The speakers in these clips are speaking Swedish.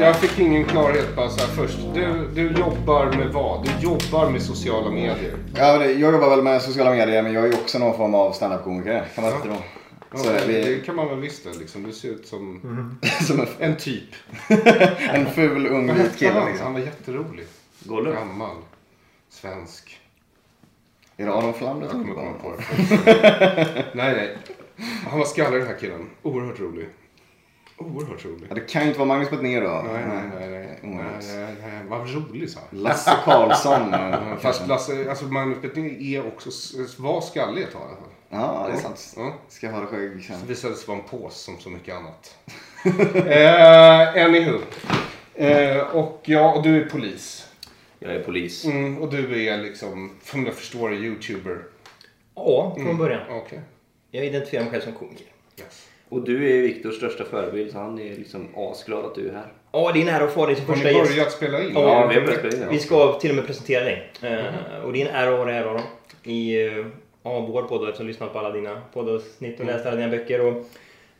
Jag fick ingen klarhet bara så här först. Du, du jobbar med vad? Du jobbar med sociala medier. Ja, jag jobbar väl med sociala medier men jag är ju också någon form av standup-komiker. Kan man Ja. inte då? Ja, Så det, vi- det kan man väl visst det, liksom. Du ser ut som Som en, en typ. en ful ung vit kille han? liksom. Han var jätterolig. Gollum. Gammal. Svensk. Är det Aron Flam du Jag kommer på? komma på det. nej, nej. Han var skallig den här killen. Oerhört rolig. Oerhört rolig. Ja, det kan ju inte vara Magnus Betnér då. Nej, nej, nej. nej. nej, nej, nej. Vad rolig sa. Lasse Karlsson. Fast Lasse, alltså Magnus Betnér är också, var skallig ett tag i alla fall. Ja, det är sant. Ja. Ska ha det skägg sen. Det visade sig vara en pås som så mycket annat. eh, anywho. Eh, och ja, och du är polis. Jag är polis. Mm, och du är liksom, som jag förstår youtuber. Ja, från början. Okej. Jag identifierar mig själv som komiker. Yes. Och du är Viktors största förebild så han är liksom asglad att du är här. Ja, det är en ära att få dig som Har första ni gäst. börjat spela in? Ja, vi har börjat spela in. Vi ska till och med presentera dig. Eh, och det är en ära att ha dig här Aron. I uh, ja, vår podd eftersom jag har lyssnat på alla dina poddavsnitt och läst alla dina böcker. Och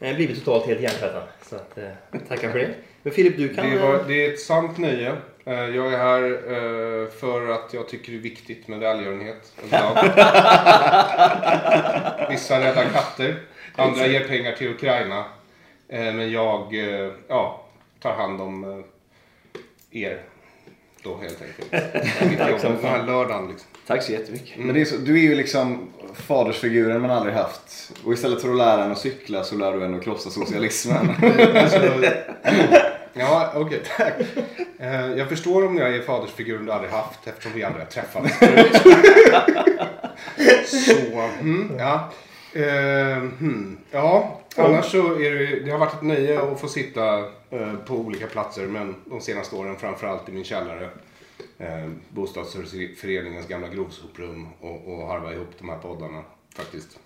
eh, blivit totalt helt hjärntvättad. Så att, eh, tackar för det. Men Filip, du kan... Det, var, eh, det är ett sant nöje. Eh, Jag är här eh, för att jag tycker det är viktigt med välgörenhet. Vissa räddar katter, andra ger pengar till Ukraina. Eh, Men jag eh, ja, tar hand om eh, er då helt enkelt. Mitt jobb den här lördagen liksom. Tack så jättemycket. Men det är så, du är ju liksom fadersfiguren man aldrig haft. Och istället för att lära en att cykla så lär du en att krossa socialismen. Alltså, ja, okej, tack. Eh, Jag förstår om jag är fadersfiguren du aldrig haft eftersom vi aldrig har träffats Så, mm, ja. Eh, hmm, ja, annars så är det, det har varit ett nöje att få sitta eh, på olika platser men de senaste åren framförallt i min källare. Eh, bostadsföreningens gamla grovsoprum och, och harva ihop de här poddarna faktiskt.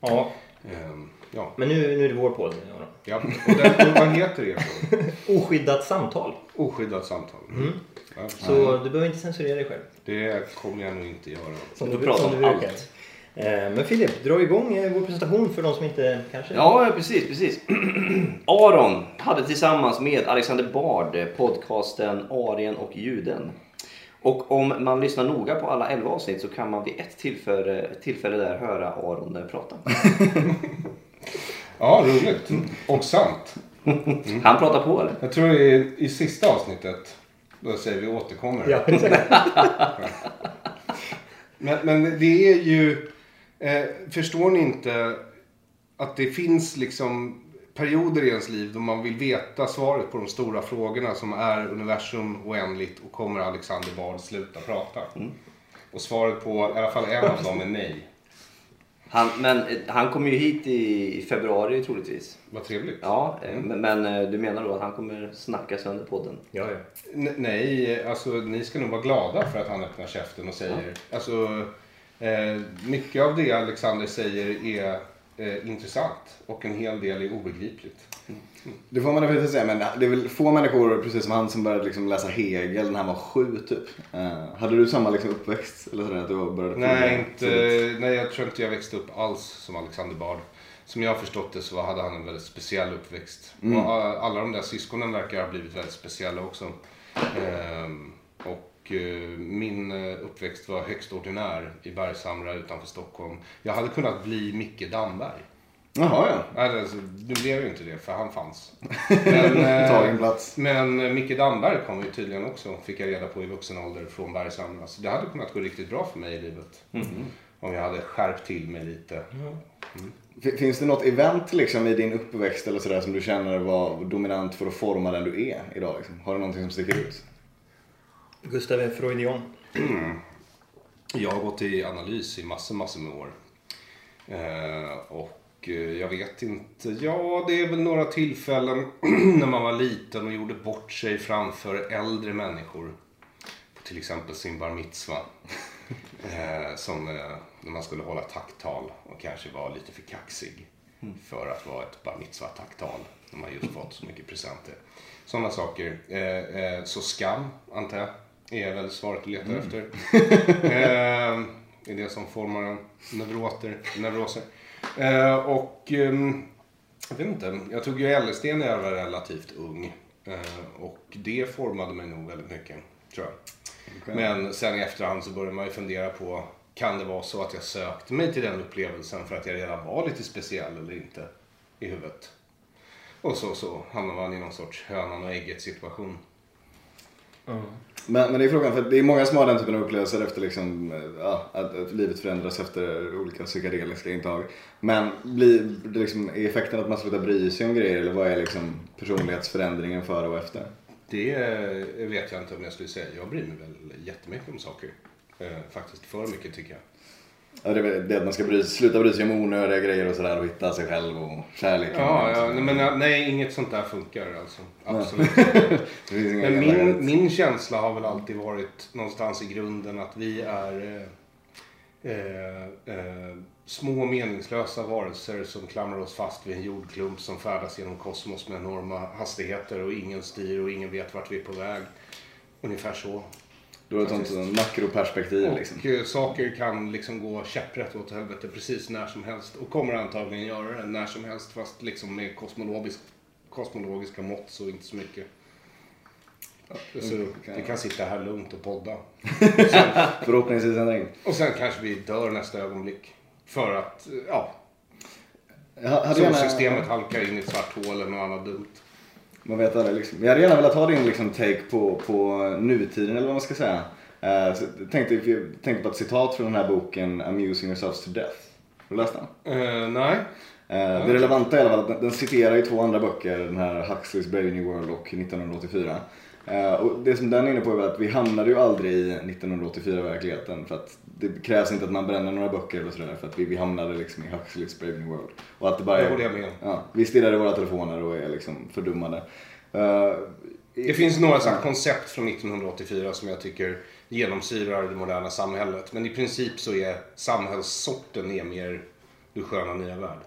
Ja, Eh, ja, men nu, nu är det vår podd. Aron. ja. Och, den, vad heter er podd? Oskyddat samtal. Oskyddat samtal. Ja, Så du behöver inte censurera dig själv. det kommer jag nog inte göra. Som Du du, pratar om allt. Eh, Men Filip, dra igång eh, vår presentation för de som inte kanske... Ja, precis, precis. Aron hade tillsammans med Alexander Bard eh, podcasten Arien och juden. Och om man lyssnar noga på alla 11 avsnitt så kan man vid ett tillfälle, tillfälle där höra Aron prata. Ja, roligt. Och sant. Han pratar på eller? Jag tror i, i sista avsnittet, då säger vi återkommer. Ja. Men, men det är ju, eh, förstår ni inte att det finns liksom perioder i ens liv då man vill veta svaret på de stora frågorna som är universum oändligt och kommer Alexander Bard sluta prata? Och svaret på i alla fall en av dem är nej. Han, men eh, han kommer ju hit i, februari troligtvis. Vad trevligt. Ja, eh, men, men eh, du menar då att han kommer snacka sönder podden? Ja, ja. N- nej, alltså ni ska nog vara glada för att han öppnar käften och säger. Alltså, eh, mycket av det Alexander säger är eh, intressant och en hel del är obegripligt. Det får man definitivt säga, men det är väl få människor, precis som han, som började liksom läsa Hegel när han var sju typ. Eh, hade du samma liksom uppväxt? Eller sådär, att du började Nej, inte, tidigt? nej, jag tror inte jag växte upp alls som Alexander Bard. Som jag har förstått det så hade han en väldigt speciell uppväxt. Och eh, alla de där syskonen verkar ha blivit väldigt speciella också. Ehm, och min eh, uppväxt var högst ordinär i Bergshamra utanför Stockholm. Jag hade kunnat bli Micke Damberg. Jaha, ja. Alltså, nu blev ju inte det för han fanns. Men, eh, Tagen plats. men eh, Micke Damberg kom ju tydligen också, fick jag reda på i vuxen ålder från Bergshamra. Så det hade kunnat gå riktigt bra för mig i livet. Om jag hade skärpt till mig lite. F- Finns det något event liksom i din uppväxt eller sådär som du känner var dominant för att forma den du är idag? Liksom? Har du någonting som sticker ut? Gustav är freudian. Jag har gått i analys i massor, massor med år. Eh, och eh, jag vet inte, ja det är väl några tillfällen när man var liten och gjorde bort sig framför äldre människor. På till exempel sin bar mitzva. Eh, som eh, när man skulle hålla tacktal och kanske var lite för kaxig. För att vara ett bar mitzva tacktal. När man just fått så mycket presenter. Sådana saker. Så skam, antar jag, är väl svaret du letar efter. eh, det är det som formar en neuroter, neuroser. Eh, och ehm, jag vet inte, jag tog ju LSD när jag var relativt ung. Och det formade mig nog väldigt mycket, tror jag. Men sen i efterhand så börjar man ju fundera på, kan det vara så att jag sökte mig till den upplevelsen för att jag redan var lite speciell eller inte i huvudet? Och så, så hamnar man i någon sorts hönan och ägget situation. Men, men det är frågan, för det är många som har den typen av upplevelser efter liksom, eh, ja, att, att livet förändras efter olika psykedeliska intag. Men blir det liksom, är effekten att man slutar bry sig om grejer eller vad är liksom personlighetsförändringen före och efter? Det eh, vet jag inte om jag skulle säga. Jag bryr mig väl jättemycket om saker. Eh, faktiskt för mycket tycker jag. Ja, det är det att man ska bry, sluta bry sig om onödiga grejer och sådär och hitta sig själv och kärleken. Ja, ja nej, men nej, inget sånt där funkar alltså. Absolut Men min, min känsla har väl alltid varit någonstans i grunden att vi är eh, eh, eh, små meningslösa varelser som klamrar oss fast vid en jordklump som färdas genom kosmos med enorma hastigheter och ingen styr och ingen vet vart vi är på väg. Ungefär så. Du har ett sånt makroperspektiv Och liksom. eh, saker kan liksom gå käpprätt åt helvete precis när som helst. Och kommer antagligen göra det när som helst fast liksom med kosmologisk, kosmologiska mått så inte så mycket. Så vi kan sitta här lugnt och podda. Förhoppningsvis en regn. Och sen kanske vi dör nästa ögonblick. För att, eh, ja, gärna- solsystemet halkar in i ett svart hål eller något annat dumt. Man vet aldrig liksom. Jag hade gärna velat ha din liksom, take på, på nutiden eller vad man ska säga. Uh, så tänkte, tänkte på ett citat från den här boken Amusing Yourselves to Death. Har du läst den? Eh, nej. Eh, Det relevanta är i alla fall att den, den citerar ju två andra böcker, den här Huxleys Brave New World och 1984. Eh, och det som den är inne på är att vi hamnade ju aldrig i 1984-verkligheten för att det krävs inte att man bränner några böcker eller sådär för att vi, vi hamnade liksom i Huxleys Brave New World. Och att det bara Det är, håller jag med ja, vi stirrar i våra telefoner och är liksom fördummade. Eh, Det finns några sådana koncept från 1984 som jag tycker genomsyrar det moderna samhället. Men i princip så är samhällssorten är mer du sköna nya värld.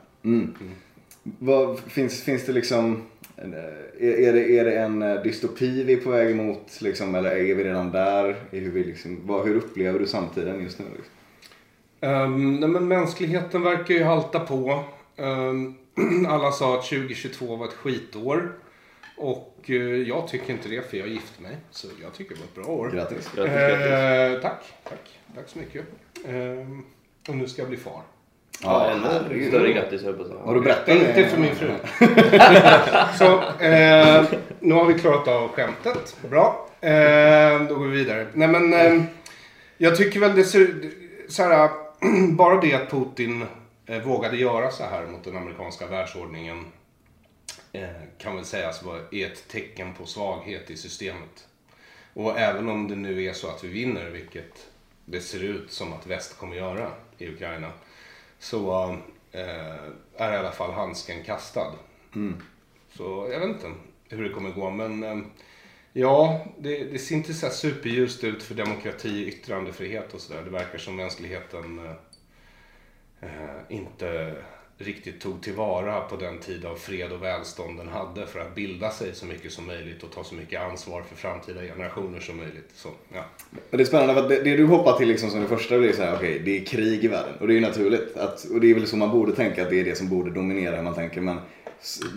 Vad, finns, finns det liksom, är, är, det, är det en eh, dystopi vi är på väg emot liksom, eller är vi redan där? I hur, vi liksom, vad, hur upplever du samtiden just nu? Liksom? Um, nej, men mänskligheten verkar ju halta på. Ehm, alla sa att 2022 var ett skitår. Och eh, jag tycker inte det för jag gift mig. Så jag tycker det var ett bra år. Grattis. Grattis, grattis. Eh, tack, tack. Tack så mycket. Ehm, och nu ska jag bli far. Ja, herregud. större grattis höll jag på att. Har du berättat det? Inte för min fru. så, eh, nu har vi klarat av skämtet. Bra. Eh, då går vi vidare. Nej men, eh, jag tycker väl det ser så här, bara det att Putin eh, vågade göra så här mot den amerikanska världsordningen eh, kan väl sägas vara är ett tecken på svaghet i systemet. Och även om det nu är så att vi vinner, vilket det ser ut som att väst kommer göra i Ukraina, så eh, är i alla fall handsken kastad. Så jag vet inte hur det kommer gå, men eh, ja, det, det ser inte så här superljust ut för demokrati, yttrandefrihet och sådär. Det verkar som mänskligheten eh, eh, inte riktigt tog tillvara på den tid av fred och välstånd den hade för att bilda sig så mycket som möjligt och ta så mycket ansvar för framtida generationer som möjligt. Så, ja. Men det är spännande för att det, det du hoppar till liksom som det första blir så här, okej, det är krig i världen. Och det är ju naturligt. Att, och det är väl så man borde tänka att det är det som borde dominera hur man tänker. Men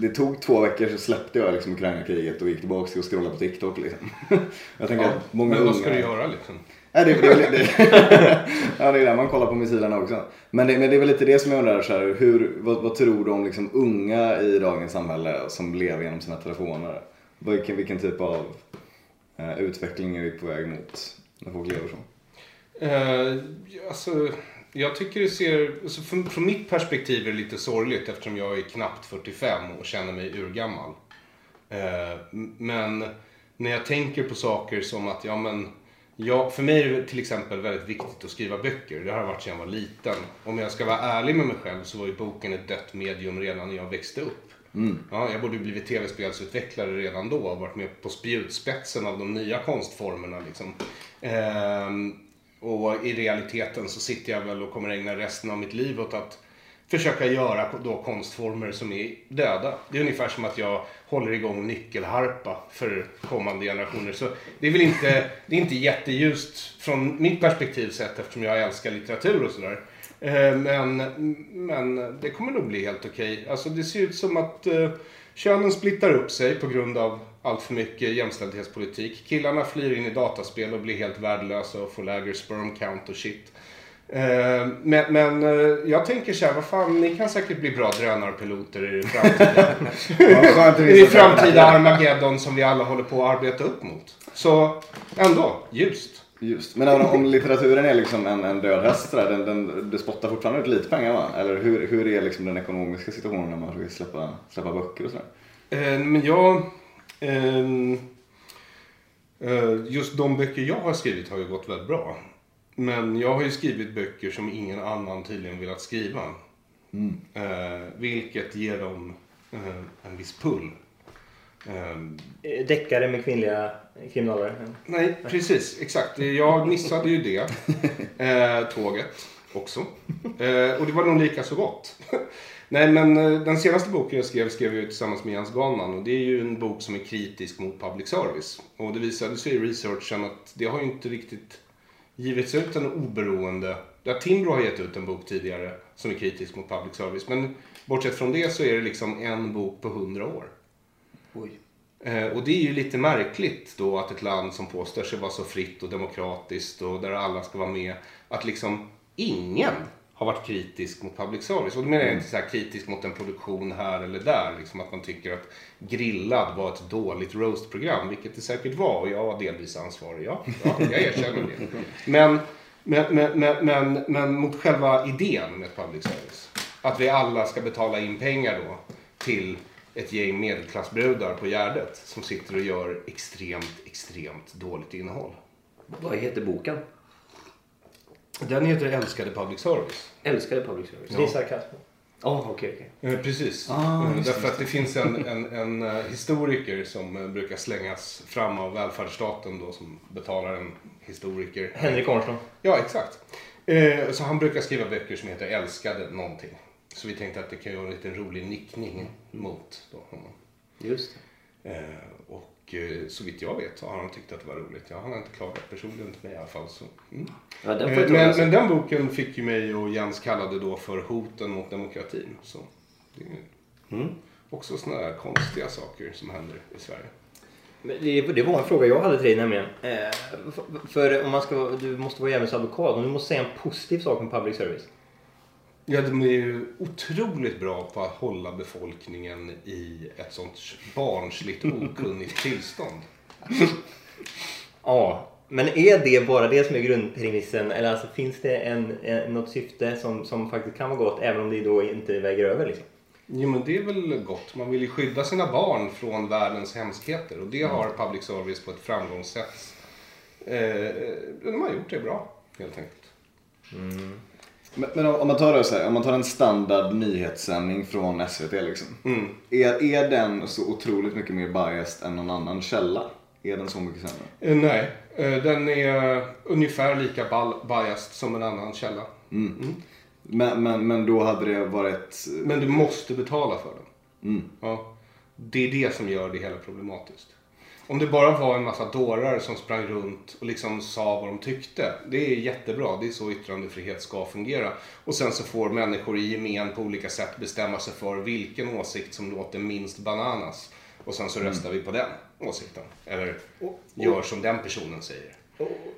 det tog två veckor så släppte jag liksom Ukraina-kriget och gick tillbaka till att scrolla på TikTok liksom. Jag tänker Ja, att många men vad unga- ska du göra liksom? Nej, det, det, det, det, ja, det är där man kollar på missilerna också. Men det, men det är väl lite det som jag undrar, så här, hur, vad, vad tror du om liksom unga i dagens samhälle som lever genom sina telefoner? Vilken, vilken typ av eh, utveckling är vi på väg mot när folk lever så? Eh, alltså, jag tycker det ser, alltså från, från mitt perspektiv är det lite sorgligt eftersom jag är knappt 45 och känner mig urgammal. Eh, men när jag tänker på saker som att, ja men, jag, för mig är det till exempel väldigt viktigt att skriva böcker. Det har varit sedan jag var liten. Om jag ska vara ärlig med mig själv så var ju boken ett dött medium redan när jag växte upp. Ja, jag borde ju blivit tv-spelsutvecklare redan då och varit med på spjutspetsen av de nya konstformerna. Liksom. Ehm, och i realiteten så sitter jag väl och kommer ägna resten av mitt liv åt att försöka göra då konstformer som är döda. Det är ungefär som att jag håller igång nyckelharpa för kommande generationer. Så det är väl inte, det är inte jätteljust från mitt perspektiv sett eftersom jag älskar litteratur och sådär. Eh, men, men det kommer nog bli helt okej. Alltså det ser ut som att eh, könen splittar upp sig på grund av allt för mycket jämställdhetspolitik. Killarna flyr in i dataspel och blir helt värdelösa och får lägre sperm count och shit. Eh, Men, men eh, jag tänker så här, vad fan, ni kan säkert bli bra drönarpiloter i framtida, att i framtida Armageddon som vi alla håller på att arbeta upp mot. Så ändå, ljust. Just. Men om, om litteraturen är liksom en, en död häst, sådär, den, den, det spottar fortfarande ut lite pengar va? Eller hur, hur är liksom den ekonomiska situationen när man försöker släppa, släppa böcker och sådär? Eh, Men jag... ehm, eh, Just de böcker jag har skrivit har ju gått väldigt bra. Men jag har ju skrivit böcker som ingen annan tydligen velat skriva. Eh, Vilket ger dem eh, en viss pull. Ehm, Eh, Deckare med kvinnliga kriminalare. Nej, precis. Exakt. Jag missade ju det eh, tåget också. Eh, och det var nog lika så gott. Nej, men eh, den senaste boken jag skrev skrev jag tillsammans med Jens Ganman och det är ju en bok som är kritisk mot public service. Och det visade sig i researchen att det har ju inte riktigt givits ut en oberoende... Ja, Timbro har gett ut en bok tidigare som är kritisk mot public service. Men bortsett från det så är det liksom en bok på hundra år. Oj. Eh, Och det är ju lite märkligt då att ett land som påstår sig vara så fritt och demokratiskt och där alla ska vara med, att liksom ingen har varit kritisk mot public service. Och då menar jag inte så här kritisk mot en produktion här eller där, liksom att man tycker att Grillad var ett dåligt roastprogram, vilket det säkert var och jag var delvis ansvarig, ja, ja jag erkänner det. Men, men, men, men, men, men mot själva idén med public service, att vi alla ska betala in pengar då till ett gäng medelklassbrudar på Gärdet som sitter och gör extremt, extremt dåligt innehåll. Vad heter boken? Den heter Älskade public service. Älskade public service. Det är sarkasm. Ja, okej, okej. Eh, precis. Ah, Eh, just Därför att det finns en, en, en eh, historiker som eh, brukar slängas fram av välfärdsstaten då som betalar en historiker. Henrik Arnström. Ja, exakt. Eh, Så han brukar skriva böcker som heter Älskade någonting. Så vi tänkte att det kan ju vara en liten rolig nickning mot då honom. Just det. Och eh, så vitt jag vet så har han tyckt att det var roligt. Ja, han har inte klagat personligen till mig i alla fall. Så. Mm. Ja, den Eh, men, men den boken fick ju mig och Jens kallade då för hoten mot demokratin. Så det är Mm. också sådana där konstiga saker som händer i Sverige. Det, det var en fråga jag hade till dig nämligen. Eh, för, för om man ska, du måste vara djävulens advokat och du måste säga en positiv sak om public service. Ja, de är ju otroligt bra på att hålla befolkningen i ett sånt barnsligt okunnigt tillstånd. Ja, men är det bara det som är grundpremissen eller alltså finns det en, en, något syfte som, som faktiskt kan vara gott även om det då inte väger över liksom? Jo, men det är väl gott. Man vill ju skydda sina barn från världens hemskheter och det har public service på ett framgångssätt. Eh, de har gjort det bra, helt enkelt. Men, men om man tar det så här, om man tar en standard nyhetssändning från SVT liksom. Är, är den så otroligt mycket mer biased än någon annan källa? Är den så mycket sämre? Eh, nej, eh, den är ungefär lika biased som en annan källa. Men, men, men då hade det varit... Men du måste betala för dem. Mm. Ja. Det är det som gör det hela problematiskt. Om det bara var en massa dårar som sprang runt och liksom sa vad de tyckte. Det är jättebra. Det är så yttrandefrihet ska fungera. Och sen så får människor i gemen på olika sätt bestämma sig för vilken åsikt som låter minst bananas. Och sen så röstar vi på den åsikten. Eller gör som den personen säger.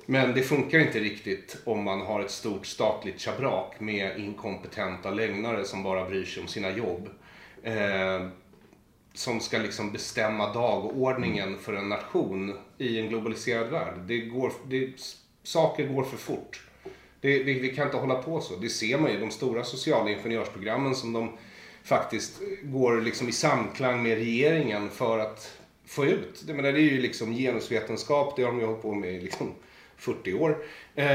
Men det funkar inte riktigt om man har ett stort statligt schabrak med inkompetenta lögnare som bara bryr sig om sina jobb. Eh, som ska liksom bestämma dagordningen för en nation i en globaliserad värld. Det går, det, saker går för fort. Det, det, vi kan inte hålla på så. Det ser man ju, de stora sociala ingenjörsprogrammen som de faktiskt går liksom i samklang med regeringen för att få ut. Det, menar, det är ju liksom genusvetenskap, det har de ju hållit på med i liksom 40 år. Eh,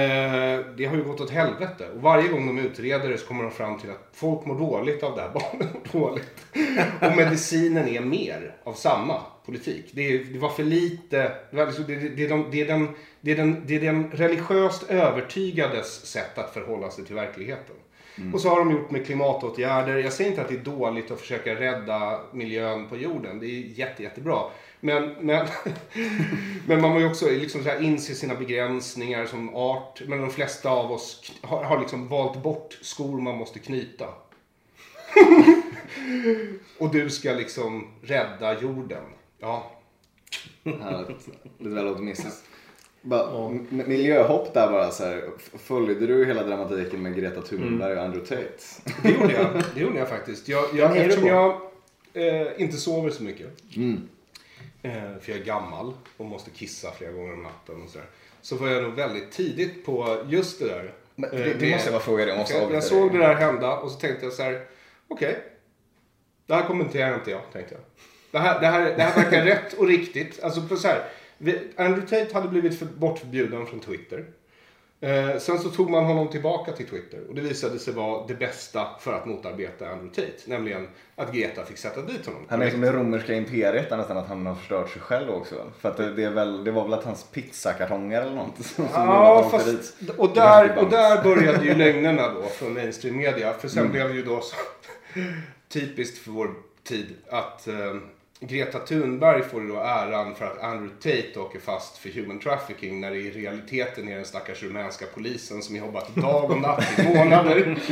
det har ju gått åt helvete. Och varje gång de utreder det så kommer de fram till att folk mår dåligt av det här, barnen mår dåligt. Och medicinen är mer av samma politik. Det, är, det var för lite, det, var liksom- det, det, det, är de, det, är den, det, är den, det är den religiöst övertygades sätt att förhålla sig till verkligheten. Och så har de gjort med klimatåtgärder. Jag säger inte att det är dåligt att försöka rädda miljön på jorden. Det är jätte, jättebra. Men, men, men man måste ju också liksom så här inse sina begränsningar som art. Men de flesta av oss har, har liksom valt bort skor man måste knyta. Och du ska liksom rädda jorden. Ja, Härligt. Lite väl optimistiskt. Bara, Miljöhopp där bara så här. Följde du hela dramatiken med Greta Thunberg och Andrew Tate? det gjorde jag. Det gjorde jag faktiskt. Jag, jag, eftersom jag eh, inte sover så mycket. Mm. Eh, för jag är gammal och måste kissa flera gånger om natten och sådär. Så var jag nog väldigt tidigt på just det där. Men det- Eh, det måste jag bara fråga dig, måste jag, jag såg det där hända och så tänkte jag så här. Okej. det här kommenterar inte jag, tänkte jag. Det här, det här, det här verkar rätt och riktigt. Alltså på så här. vi- Andrew Tate hade blivit för, bortförbjuden från Twitter. Eh, sen så tog man honom tillbaka till Twitter och det visade sig vara det bästa för att motarbeta Andrew Tate. Nämligen att Greta fick sätta dit honom. Han är som det romerska imperiet nästan att han har förstört sig själv också. För att det, det, väl, det var väl att hans pizzakartonger eller något som, Ja, fast, dit. och, där, och där började ju lögnerna då från mainstream media. För sen Mm. blev ju då så typiskt för vår tid att eh, Greta Thunberg får ju då äran för att Andrew Tate åker fast för human trafficking när det i realiteten är den stackars rumänska polisen som jobbat dag och natt i månader.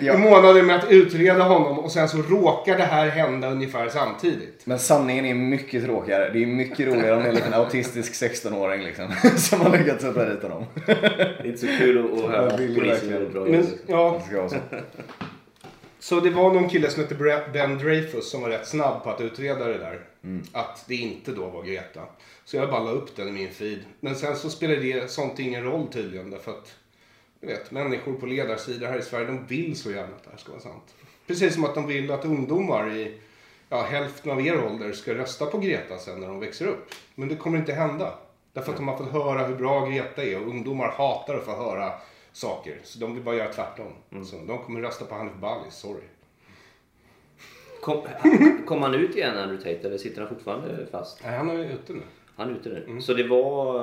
Ja. I månader med att utreda honom och sen så råkar det här hända ungefär samtidigt. Men sanningen är mycket tråkigare. Det är mycket roligare om det är en liten autistisk 16-åring liksom. Som har lyckats sätta dit honom. Det är inte så kul att, höra polisen dra Men, in. ja, Det ska vara så. Det var någon kille som hette Ben Dreyfus som var rätt snabb på att utreda det där. Att det inte då var Greta. Så jag bara la upp den i min feed. Men sen så spelade det sånt ingen roll tydligen. Därför att, du vet, människor på ledarsidor här i Sverige, de vill så gärna att det här ska vara sant. Precis som att de vill att ungdomar i ja, hälften av er ålder ska rösta på Greta sen när de växer upp. Men det kommer inte hända. Därför att de har fått höra hur bra Greta är och ungdomar hatar att få höra saker. Så de vill bara göra tvärtom. Så de kommer rösta på Hanif Bali, sorry. Kom, kom han ut igen Andrew Tate eller sitter han fortfarande fast? Nej, han är ute nu. Han är ute nu. Mm. Så det var...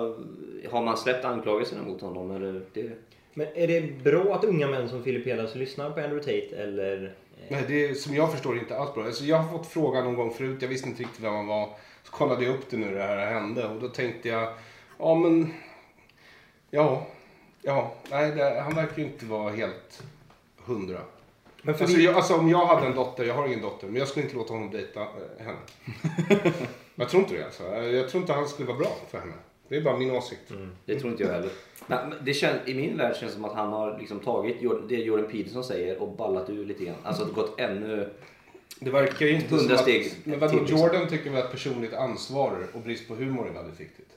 Har man släppt anklagelserna mot honom eller? Det... Men är det bra att unga män som Filip Helas lyssnar på Andrew Tate eller? Nej, det är, som jag förstår det inte alls bra. Alltså, jag har fått frågan någon gång förut, jag visste inte riktigt vem han var. Så kollade jag upp det nu det här hände och då tänkte jag, ja men, ja, ja, nej det, han verkar ju inte vara helt hundra. Men för Alltså, vi- jag, alltså om jag hade en dotter, jag har ingen dotter, men jag skulle inte låta honom dejta eh, henne. jag tror inte det alltså. Jag tror inte han skulle vara bra för henne. Det är bara min åsikt. Det tror inte jag heller. Men det känns, I min värld känns det som att han har liksom tagit det Jordan Peterson säger och ballat ur lite grann. Alltså gått ännu... Det verkar ju inte Hundra som att... steg Men vadå, liksom. Jordan tycker väl att personligt ansvar och brist på humor är väldigt viktigt.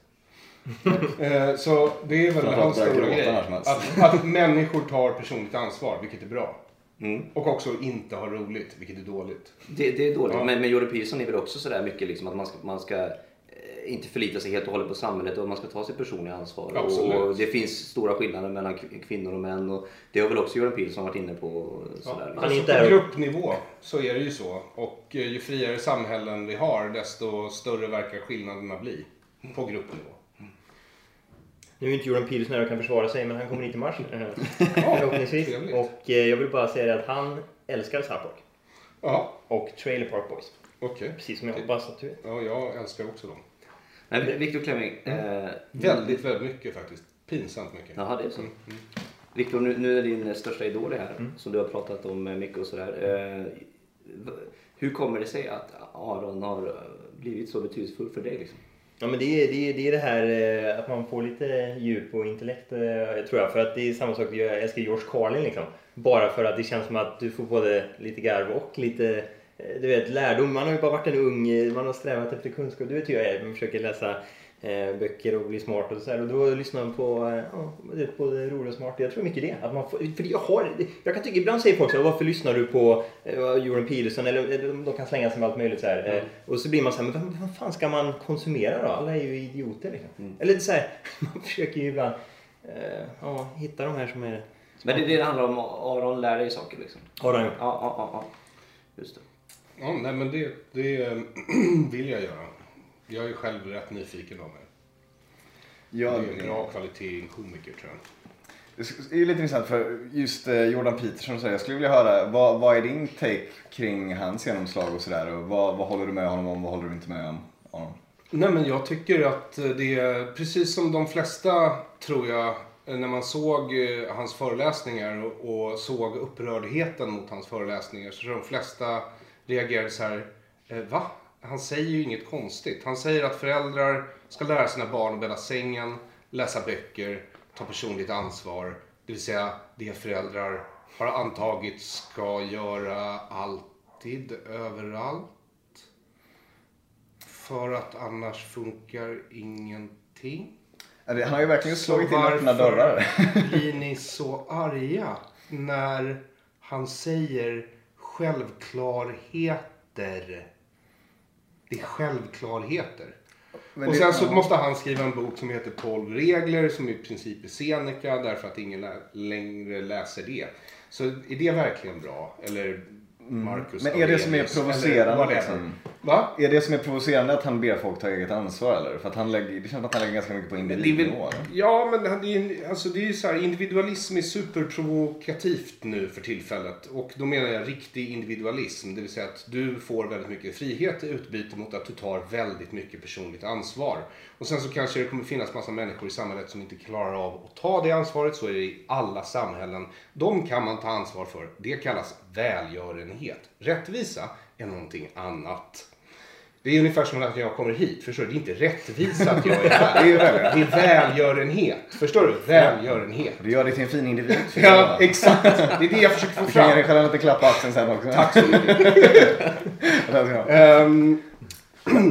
eh, så det är väl hans stora grej. Att, att människor tar personligt ansvar, vilket är bra. Mm. Och också inte har roligt, vilket är dåligt. Det, det är dåligt. Ja. Men, men Peterson är väl också sådär mycket liksom att man ska, man ska eh, inte förlita sig helt och hållet på samhället och man ska ta sitt personliga ansvar. Absolut. Och det finns stora skillnader mellan kvinnor och män och det har väl också Jordan Peterson varit inne på. Sådär, liksom. Han är inte på gruppnivå så är det ju så. Och eh, ju friare samhällen vi har, desto större verkar skillnaderna bli. På gruppnivå. Nu är inte Jordan Peterson här och kan försvara sig men han kommer hit i mars. eh, Förhoppningsvis. Och eh, jag vill bara säga det att han älskar South. Ja, Och Trailer Park Boys. okej. Precis som jag hoppas att du vet. Ja, jag älskar också dem. Nej, Viktor Klemming. Eh, Väldigt, väldigt mycket faktiskt. Pinsamt mycket. Jaha, det är så. Viktor, nu, nu är din största idol här, som du har pratat om mycket och sådär. Eh, hur kommer det sig att Aron har eh, blivit så betydelsefull för dig? Liksom? Ja men det är det, är, det, är det här eh, att man får lite djup och intellekt eh, tror jag. För att det är samma sak, jag älskar George Carlin liksom. Bara för att det känns som att du får både lite garv och lite eh, du vet, lärdom. Man har ju bara varit en ung, man har strävat efter kunskap. Du vet hur jag är, man försöker läsa böcker och bli smart och så här. Och då lyssnar man på eh, ja, både roligt och smart. Jag tror mycket det. Att man får, för jag, har, jag kan tycka, ibland säger folk så här, varför lyssnar du på eh, Jordan Peterson? Eller de kan slänga sig med allt möjligt så här. Eh, och så blir man så här, men vad, vad fan ska man konsumera då? Alla är ju idioter liksom. Eller så här, man försöker ju ibland eh, ja, hitta de här som är... Men det, det handlar om att Aron lär dig saker liksom? Har han gjort? Ja, ja, ja. ja. Just det. Ja, nej men det, det eh, vill jag göra. Jag är själv rätt nyfiken av mig. Ja, det är en bra kvalitet i en komiker tror jag. Det är lite intressant för just eh, Jordan Peterson och så, jag skulle vilja höra vad, vad är din take kring hans genomslag och sådär vad, vad håller du med honom om, vad håller du inte med om honom? Nej men jag tycker att det är precis som de flesta tror jag när man såg eh, hans föreläsningar och, och såg upprördheten mot hans föreläsningar så tror jag de flesta reagerade så här. Eh, va? Han säger ju inget konstigt. Han säger att föräldrar ska lära sina barn att bädda sängen, läsa böcker, ta personligt ansvar. Det vill säga det föräldrar har antagit ska göra alltid, överallt. För att annars funkar ingenting. Han har ju verkligen slagit in öppna dörrar. blir ni så arga när han säger självklarheter? Det är självklarheter. Men och det- sen så ja. måste han skriva en bok som heter 12 regler som i princip är Seneca därför att ingen lä- längre läser det. Så är det verkligen bra? Eller Marcus Mm. Men är det som är provocerande liksom? Va? Är det som är provocerande att han ber folk ta eget ansvar eller? För att han lägger, det känns som att han lägger ganska mycket på individnivå. ja, men det är, ju- alltså det är ju så här, individualism är superprovokativt nu för tillfället. Och då menar jag riktig individualism. Det vill säga att du får väldigt mycket frihet i utbyte mot att du tar väldigt mycket personligt ansvar. Och sen så kanske det kommer finnas massa människor i samhället som inte klarar av att ta det ansvaret. Så är det i alla samhällen. De kan man ta ansvar för. Det kallas välgörenhet. Rättvisa är någonting annat. Det är ungefär som att jag kommer hit. Förstår du? Det är inte rättvisa att jag är här. Det är välgörenhet. Det är välgörenhet. Förstår du? Välgörenhet. Det gör dig till en fin individ. Ja, exakt. Det är det jag försöker få Du kan ge dig fram. själv en liten klapp på axeln sen också. Tack så mycket. Du ha. Ehm,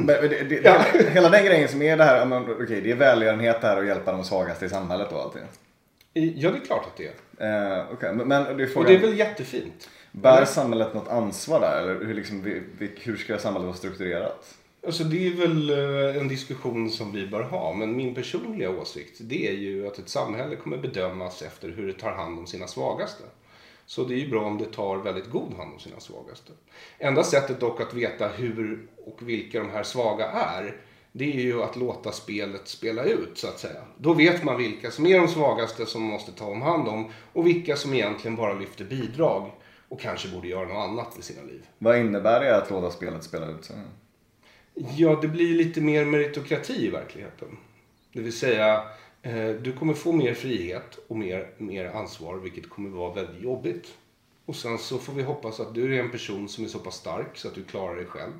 det, det, det, Ja. hela, den grejen som är det här, men, okej det är välgörenhet det här att hjälpa de svagaste i samhället och allt det. ja, det är klart att det är. Eh, okej, men, men det är Och det är väl jättefint. Bär samhället något ansvar där? Eller hur, liksom, hur ska samhället vara strukturerat? Alltså det är väl eh, en diskussion som vi bör ha. Men min personliga åsikt det är ju att ett samhälle kommer bedömas efter hur det tar hand om sina svagaste. Så det är ju bra om det tar väldigt god hand om sina svagaste. Enda sättet dock att veta hur och vilka de här svaga är det är ju att låta spelet spela ut så att säga. Då vet man vilka som är de svagaste som man måste ta om hand om och vilka som egentligen bara lyfter bidrag och kanske borde göra något annat med sina liv. Vad innebär det att låta spelet spela ut sig? Ja, det blir lite mer meritokrati i verkligheten. Det vill säga, eh, du kommer få mer frihet och mer, mer ansvar, vilket kommer vara väldigt jobbigt. Och sen så får vi hoppas att du är en person som är så pass stark så att du klarar dig själv.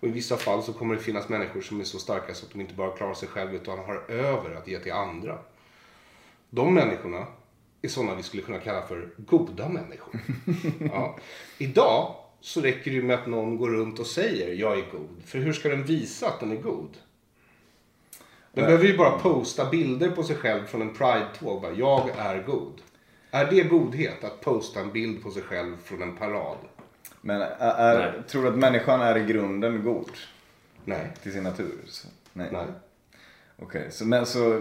Och i vissa fall så kommer det finnas människor som är så starka så att de inte bara klarar sig själva utan har över att ge till andra. De människorna är sådana vi skulle kunna kalla för goda människor. Ja. Idag så räcker det ju med att någon går runt och säger jag är god. För hur ska den visa att den är god? Den behöver ju bara posta bilder på sig själv från en Pride-tåg. Bara, Jag är god. Är det godhet att posta en bild på sig själv från en parad? Men är, tror du att människan är i grunden god Nej. till sin natur? Nej. Nej. Okej, så, men så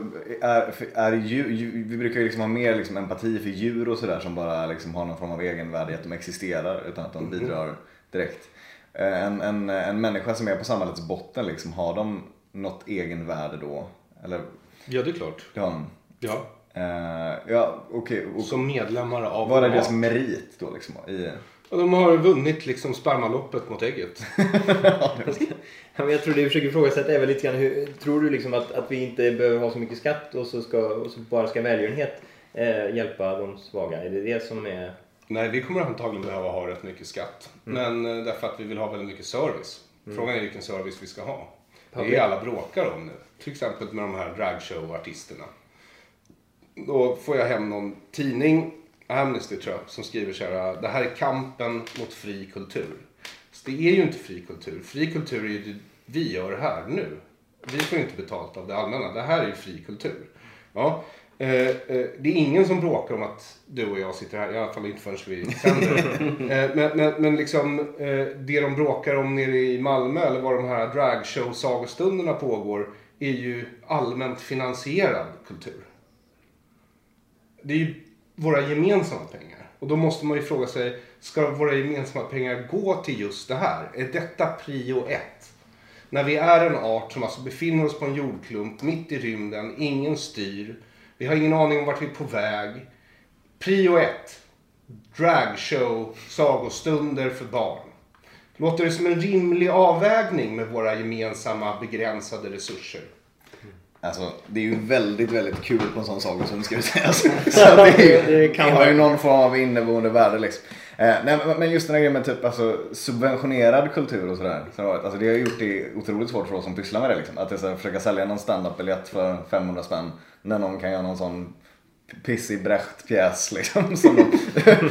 är, är djur, djur, vi brukar ju liksom ha mer liksom empati för djur och sådär som bara liksom har någon form av egenvärde i att de existerar utan att de bidrar direkt. Eh, En, en, en människa som är på samhällets botten, liksom, har de något egenvärde då? Eller Ja, det är klart. har de. Ja. Eh, ja, okej. och Som medlemmar av Vad är deras merit då liksom? I, Och de har vunnit liksom spermaloppet mot ägget. Ja, jag tror du försöker ifrågasätta är väl lite grann hur, tror du liksom att, att vi inte behöver ha så mycket skatt och så, ska, och så bara ska välgörenhet eh, hjälpa de svaga? Är det det som är... Nej, vi kommer antagligen behöva ha rätt mycket skatt. Men eh, därför att vi vill ha väldigt mycket service. Frågan är vilken service vi ska ha. Det är alla bråkar om nu. Till exempel med de här dragshow-artisterna. Då får jag hem någon tidning, Amnesty tror jag, som skriver så här. Det här är kampen mot fri kultur. Så det är ju inte fri kultur. Fri kultur är ju det vi gör här nu. Vi får inte betalt av det allmänna. Det här är ju fri kultur. Ja. Eh, eh, det är ingen som bråkar om att du och jag sitter här, i alla fall inte förrän vi sänder. eh, men, men, men liksom det de bråkar om nere i Malmö eller var de här dragshow-sagostunderna pågår är ju allmänt finansierad kultur. Det är ju våra gemensamma pengar. Och då måste man ju fråga sig, ska våra gemensamma pengar gå till just det här? Är detta prio ett? När vi är en art som alltså befinner oss på en jordklump mitt i rymden, ingen styr, vi har ingen aning om vart vi är på väg. Prio ett, dragshow, sagostunder för barn. Låter det som en rimlig avvägning med våra gemensamma begränsade resurser? Alltså, det är ju väldigt, väldigt kul på en sån sagostund ska vi säga. Så så det, ju- Det kan har ju någon form av inneboende värde liksom. Eh, nej, men- just den här grejen med typ alltså, subventionerad kultur och sådär. Så alltså, det har gjort det otroligt svårt för oss som pysslar med det. Liksom. Att det så här, försöka sälja någon standup-biljett för 500 spänn. När någon kan göra någon sån pissig Brecht-pjäs liksom. Som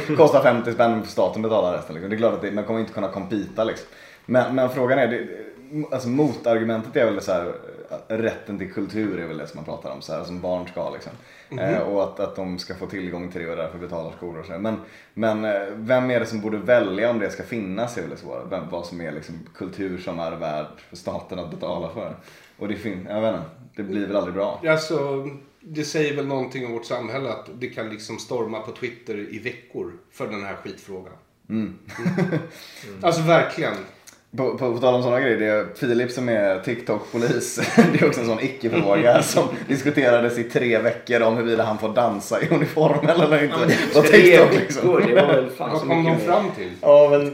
kostar 50 spänn för staten betalar resten. Liksom. Det är klart att det, man kommer inte kunna competa liksom. Men, men frågan är, det, alltså motargumentet är väl så här, rätten till kultur är väl det som man pratar om, så här, som barn ska liksom. Eh, och att, att de ska få tillgång till det och därför betalar skolor och så. Men, men eh, vem är det som borde välja om det ska finnas är väl det svåra. Vem, vad som är liksom kultur som är värd för staten att betala för. Och det finns, jag vet inte, det blir väl aldrig bra. Alltså, det säger väl någonting om vårt samhälle att det kan liksom storma på Twitter i veckor för den här skitfrågan. Mm. Alltså verkligen. På, på, på tal om sådana grejer, det är Filip som är TikTok-polis. Det är också en sån icke-fråga som diskuterades i tre veckor om huruvida han får dansa i uniform eller inte. på Tre TikTok veckor, liksom. det var väl fan Vad så kom de fram till? Ja, men...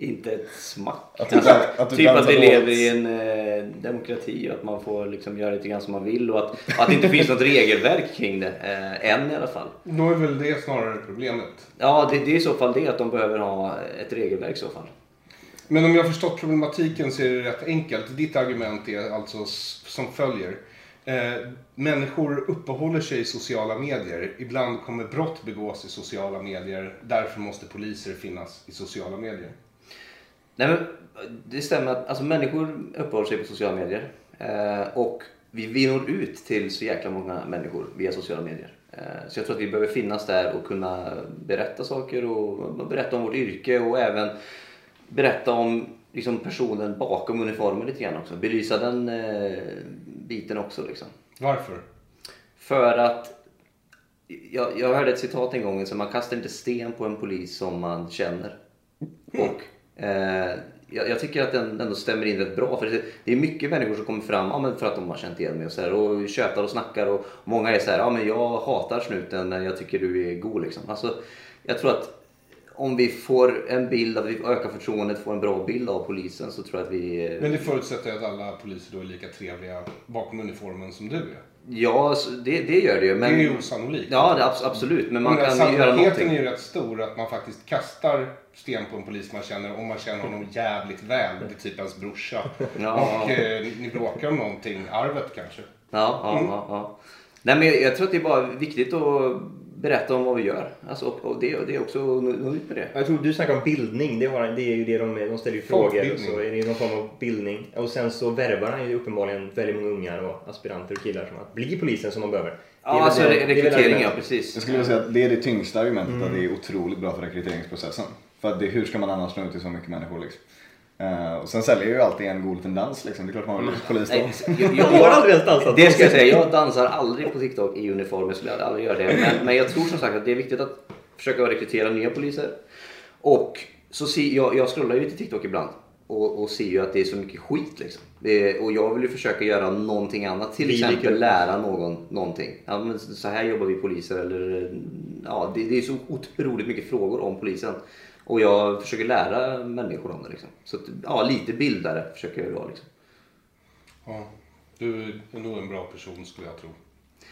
Inte ett smack. Att du Alltså, att du typ att vi låt. lever i en eh, demokrati och att man får liksom göra lite grann som man vill och att, att det inte finns något regelverk kring det. Eh, än i alla fall. Då är väl det snarare problemet. Ja, det, det är i så fall det att de behöver ha ett regelverk i så fall. Men om jag har förstått problematiken så är det rätt enkelt. Ditt argument är alltså som följer. Eh, människor uppehåller sig i sociala medier. Ibland kommer brott begås i sociala medier. Därför måste poliser finnas i sociala medier. Nej, men eh, det stämmer att alltså, människor uppehåller sig på sociala medier. Eh, och vi, vi når ut till så jäkla många människor via sociala medier. Eh, så jag tror att vi behöver finnas där och kunna berätta saker och berätta om vårt yrke och även berätta om liksom, personen bakom uniformen lite grann också. Belysa den eh, biten också liksom. Varför? För att jag, jag hörde ett citat en gång, så man kastar inte sten på en polis som man känner. Och eh, jag, jag tycker att den ändå stämmer in rätt bra. För det, det är mycket människor som kommer fram ja, men för att de har känt igen mig och, så här, och tjötar och snackar. Och många är så här, ja men jag hatar snuten men jag tycker du är god liksom. Alltså, jag tror att om vi får en bild, att vi ökar förtroendet, får en bra bild av polisen så tror jag att vi... eh, Men det förutsätter att alla poliser då är lika trevliga bakom uniformen som du är. Ja, det, det gör det ju. Men... Det är ju osannolikt. Ja, absolut. Men man Men kan göra någonting. är ju rätt stor att man faktiskt kastar sten på en polis man känner om man känner honom jävligt väl. Det är typ ens brorsa. Ja. Och eh, ni bråkar om någonting, arvet kanske. Ja, ja, ja, ja. Nej, men jag, jag tror att det är bara viktigt att berätta om vad vi gör. Alltså, och, och det, det är också nå- ut med det. Jag tror du snackar om bildning. Det, har, det är ju det de, de ställer ju frågor och så är det någon form av bildning. Och sen så värvar han ju uppenbarligen väldigt många ungar och aspiranter och killar som att bli polisen som de behöver. Det är Ja, väl alltså det- det rekrytering, ja precis. Jag skulle vilja säga att det är det tyngsta argumentet att det är otroligt bra för rekryteringsprocessen. För att det, hur ska man annars nå ut till så mycket människor liksom? Eh, och sen säljer ju alltid en god liten dans liksom. Det är klart man vill bli polis då. Nej, jag, Jag har aldrig ens dansat. Det ska jag säga, jag dansar aldrig på TikTok i uniform. Jag skulle aldrig göra det. Men, men jag tror som sagt att det är viktigt att försöka rekrytera nya poliser. Och så se, jag, jag scrollar ju lite TikTok ibland. och, och ser ju att det är så mycket skit liksom. Det är, och jag vill ju försöka göra någonting annat. Till Vi exempel lära någon någonting. Ja, men så här jobbar vi poliser eller ja, det, det är så otroligt mycket frågor om polisen. Och jag försöker lära människor om det liksom. Så att, ja, lite bildare försöker jag vara liksom. Ja, du är nog en bra person skulle jag tro.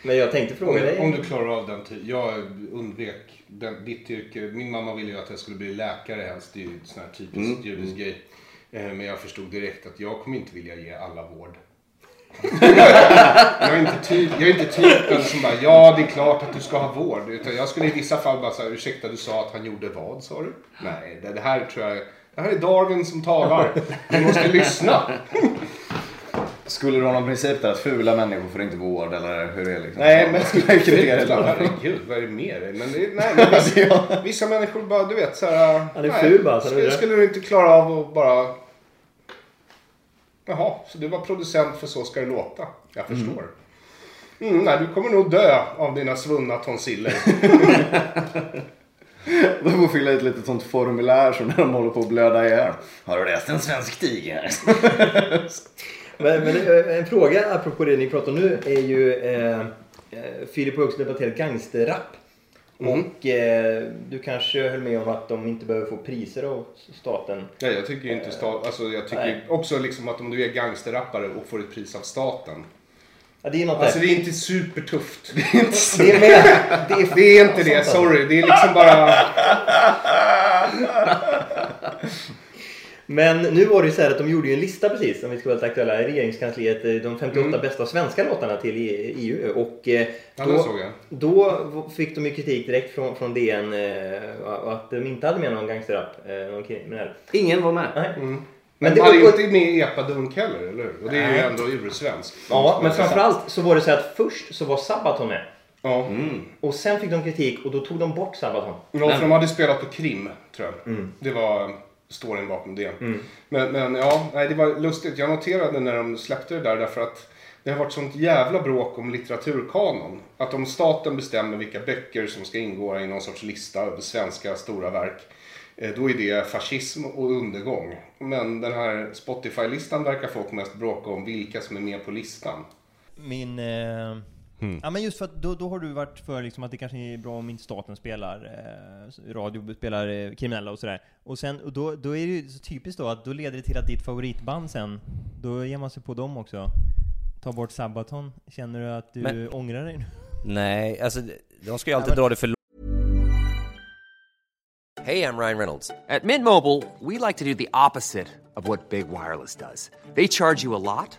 Men jag tänkte Om fråga du, dig. om du klarar av den tiden. Jag undvek den, ditt yrke. Min mamma ville ju att jag skulle bli läkare helst. Det är ju en sån här typisk Mm, judisk grej. Eh, Men jag förstod direkt att jag kommer inte vilja ge alla vård. Jag, är inte typ, jag är inte typen som bara, ja det är klart att du ska ha vård. Utan jag skulle i vissa fall bara säga, ursäkta du sa att han gjorde vad sa du? Nej, det, det här tror jag, det här är Darwin som talar. Du måste lyssna. Skulle du ha någon princip där att fula människor får inte vård eller hur är det liksom? Nej, men herregud, vad är det med dig? Men det, nej, men vissa, vissa människor bara, du vet så här. Han är nej, ful bara, så skulle, det- skulle du inte klara av att bara... Jaha, så du var producent för Så ska det låta. Jag förstår. Mm, nej, du kommer nog dö av dina svunna tonsiller. De får fylla i ett litet sånt formulär som när de håller på att blöda ihjäl. Har du läst En svensk tiger? Men, men eh, en fråga apropå det ni pratar om nu är ju eh, eh, Filip har också debatterat gangsterrap. Och eh, du kanske höll med om att de inte behöver få priser av staten. nej, jag tycker ju inte stat, alltså, jag tycker Nej. också liksom att om du är gangsterrappare och får ett pris av staten. Ja, det är något Alltså där. det är inte supertufft. Det är med. Det är, Det är inte det, sorry. Det är liksom bara... Men nu var det ju så här att de gjorde ju en lista precis, om vi ska vara lite aktuella, i regeringskansliet, eh, de 58 bästa svenska låtarna till E- EU. Och eh, Ja, då, då fick de ju kritik direkt från, från DN eh, att de inte hade med någon gangsterrap, någon kriminell. Ingen var med. Nej. Men, Men det var inte med epadunk heller, eller hur? Och det är ju Nej. ändå ursvenskt. Ja, men framförallt så var det så här att först så var Sabaton med. Ja. Och sen fick de kritik och då tog de bort Sabaton. Ja, för de hade spelat på Krim, tror jag. Mm. Det var storyn bakom det. Men, men ja, nej, det var lustigt. Jag noterade när de släppte det där därför att det har varit sånt jävla bråk om litteraturkanon. Att om staten bestämmer vilka böcker som ska ingå i någon sorts lista över svenska stora verk. eh, Då är det fascism och undergång. Men den här Spotify-listan verkar folk mest bråka om vilka som är med på listan. Min... Eh, Ja men just för att då, då har du varit för liksom att det kanske är bra om inte staten spelar eh, radio, spelar eh, kriminella och sådär. Och sen, och då, då är det ju så typiskt då att då leder det till att ditt favoritband sen, då ger man sig på dem också. Ta bort Sabaton. Känner du att du Men- ångrar dig nu? Nej, alltså de ska ju alltid dra det för Hey, I'm Ryan Reynolds. At Mint Mobile, we like to do the opposite of what Big Wireless does. They charge you a lot,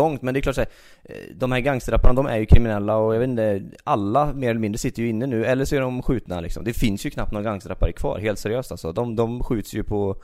Långt, men det är klart så här, eh, de här gangsterrapparna de är ju kriminella och jag vet inte, alla mer eller mindre sitter ju inne nu, eller så är de skjutna liksom. Det finns ju knappt några gangsterrappare kvar, helt seriöst alltså. De, de skjuts ju på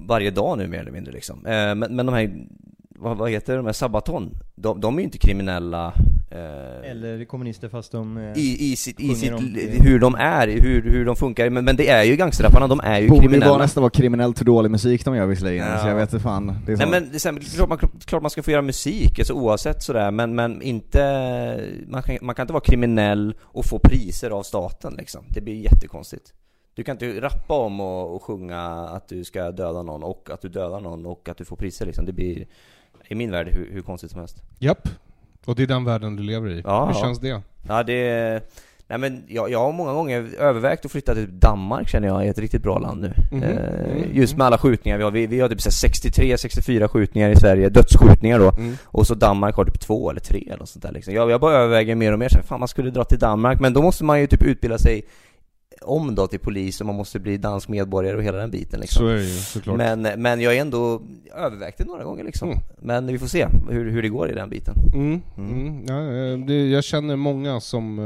varje dag nu mer eller mindre liksom. Eh, men, men de här, vad, vad heter de här, Sabaton, de, de är ju inte kriminella eller kommunister fast de... Eh, i, i, sitt, i sitt, om- hur de är, hur, hur de funkar, men, men det är ju gangsterrapparna, de är ju Borde kriminella. bara nästan vara kriminellt hur dålig musik de gör visserligen, Ja. så jag vet inte fan. Det är så. Nej men det är så här, klart, man, klart man ska få göra musik, alltså oavsett sådär, men, men inte, man kan, man kan inte vara kriminell och få priser av staten liksom. Det blir jättekonstigt. Du kan inte rappa om och, och sjunga att du ska döda någon och att du dödar någon och att du får priser liksom. Det blir, i min värld, hur, hur konstigt som helst. Japp. Och det är den världen du lever i. Ja, Hur ja. känns det? Ja det, Nej men jag, jag har många gånger övervägt att flytta till Danmark känner jag är ett riktigt bra land nu. Mhm. Eh, Mm. just med alla skjutningar vi har. Vi, vi har typ så här 63-64 skjutningar i Sverige, dödsskjutningar då. Mm. Och så Danmark har typ två eller tre eller sånt där liksom. Jag, jag bara överväger mer och mer så här, fan man skulle dra till Danmark. Men då måste man ju typ utbilda sig om då till polis och man måste bli dansk medborgare och hela den biten liksom. Så är det ju såklart. Men, men jag har ändå övervägt det några gånger liksom. Mm. Men vi får se hur, hur det går i den biten. Mm, mm. Ja, eh, det, jag känner många som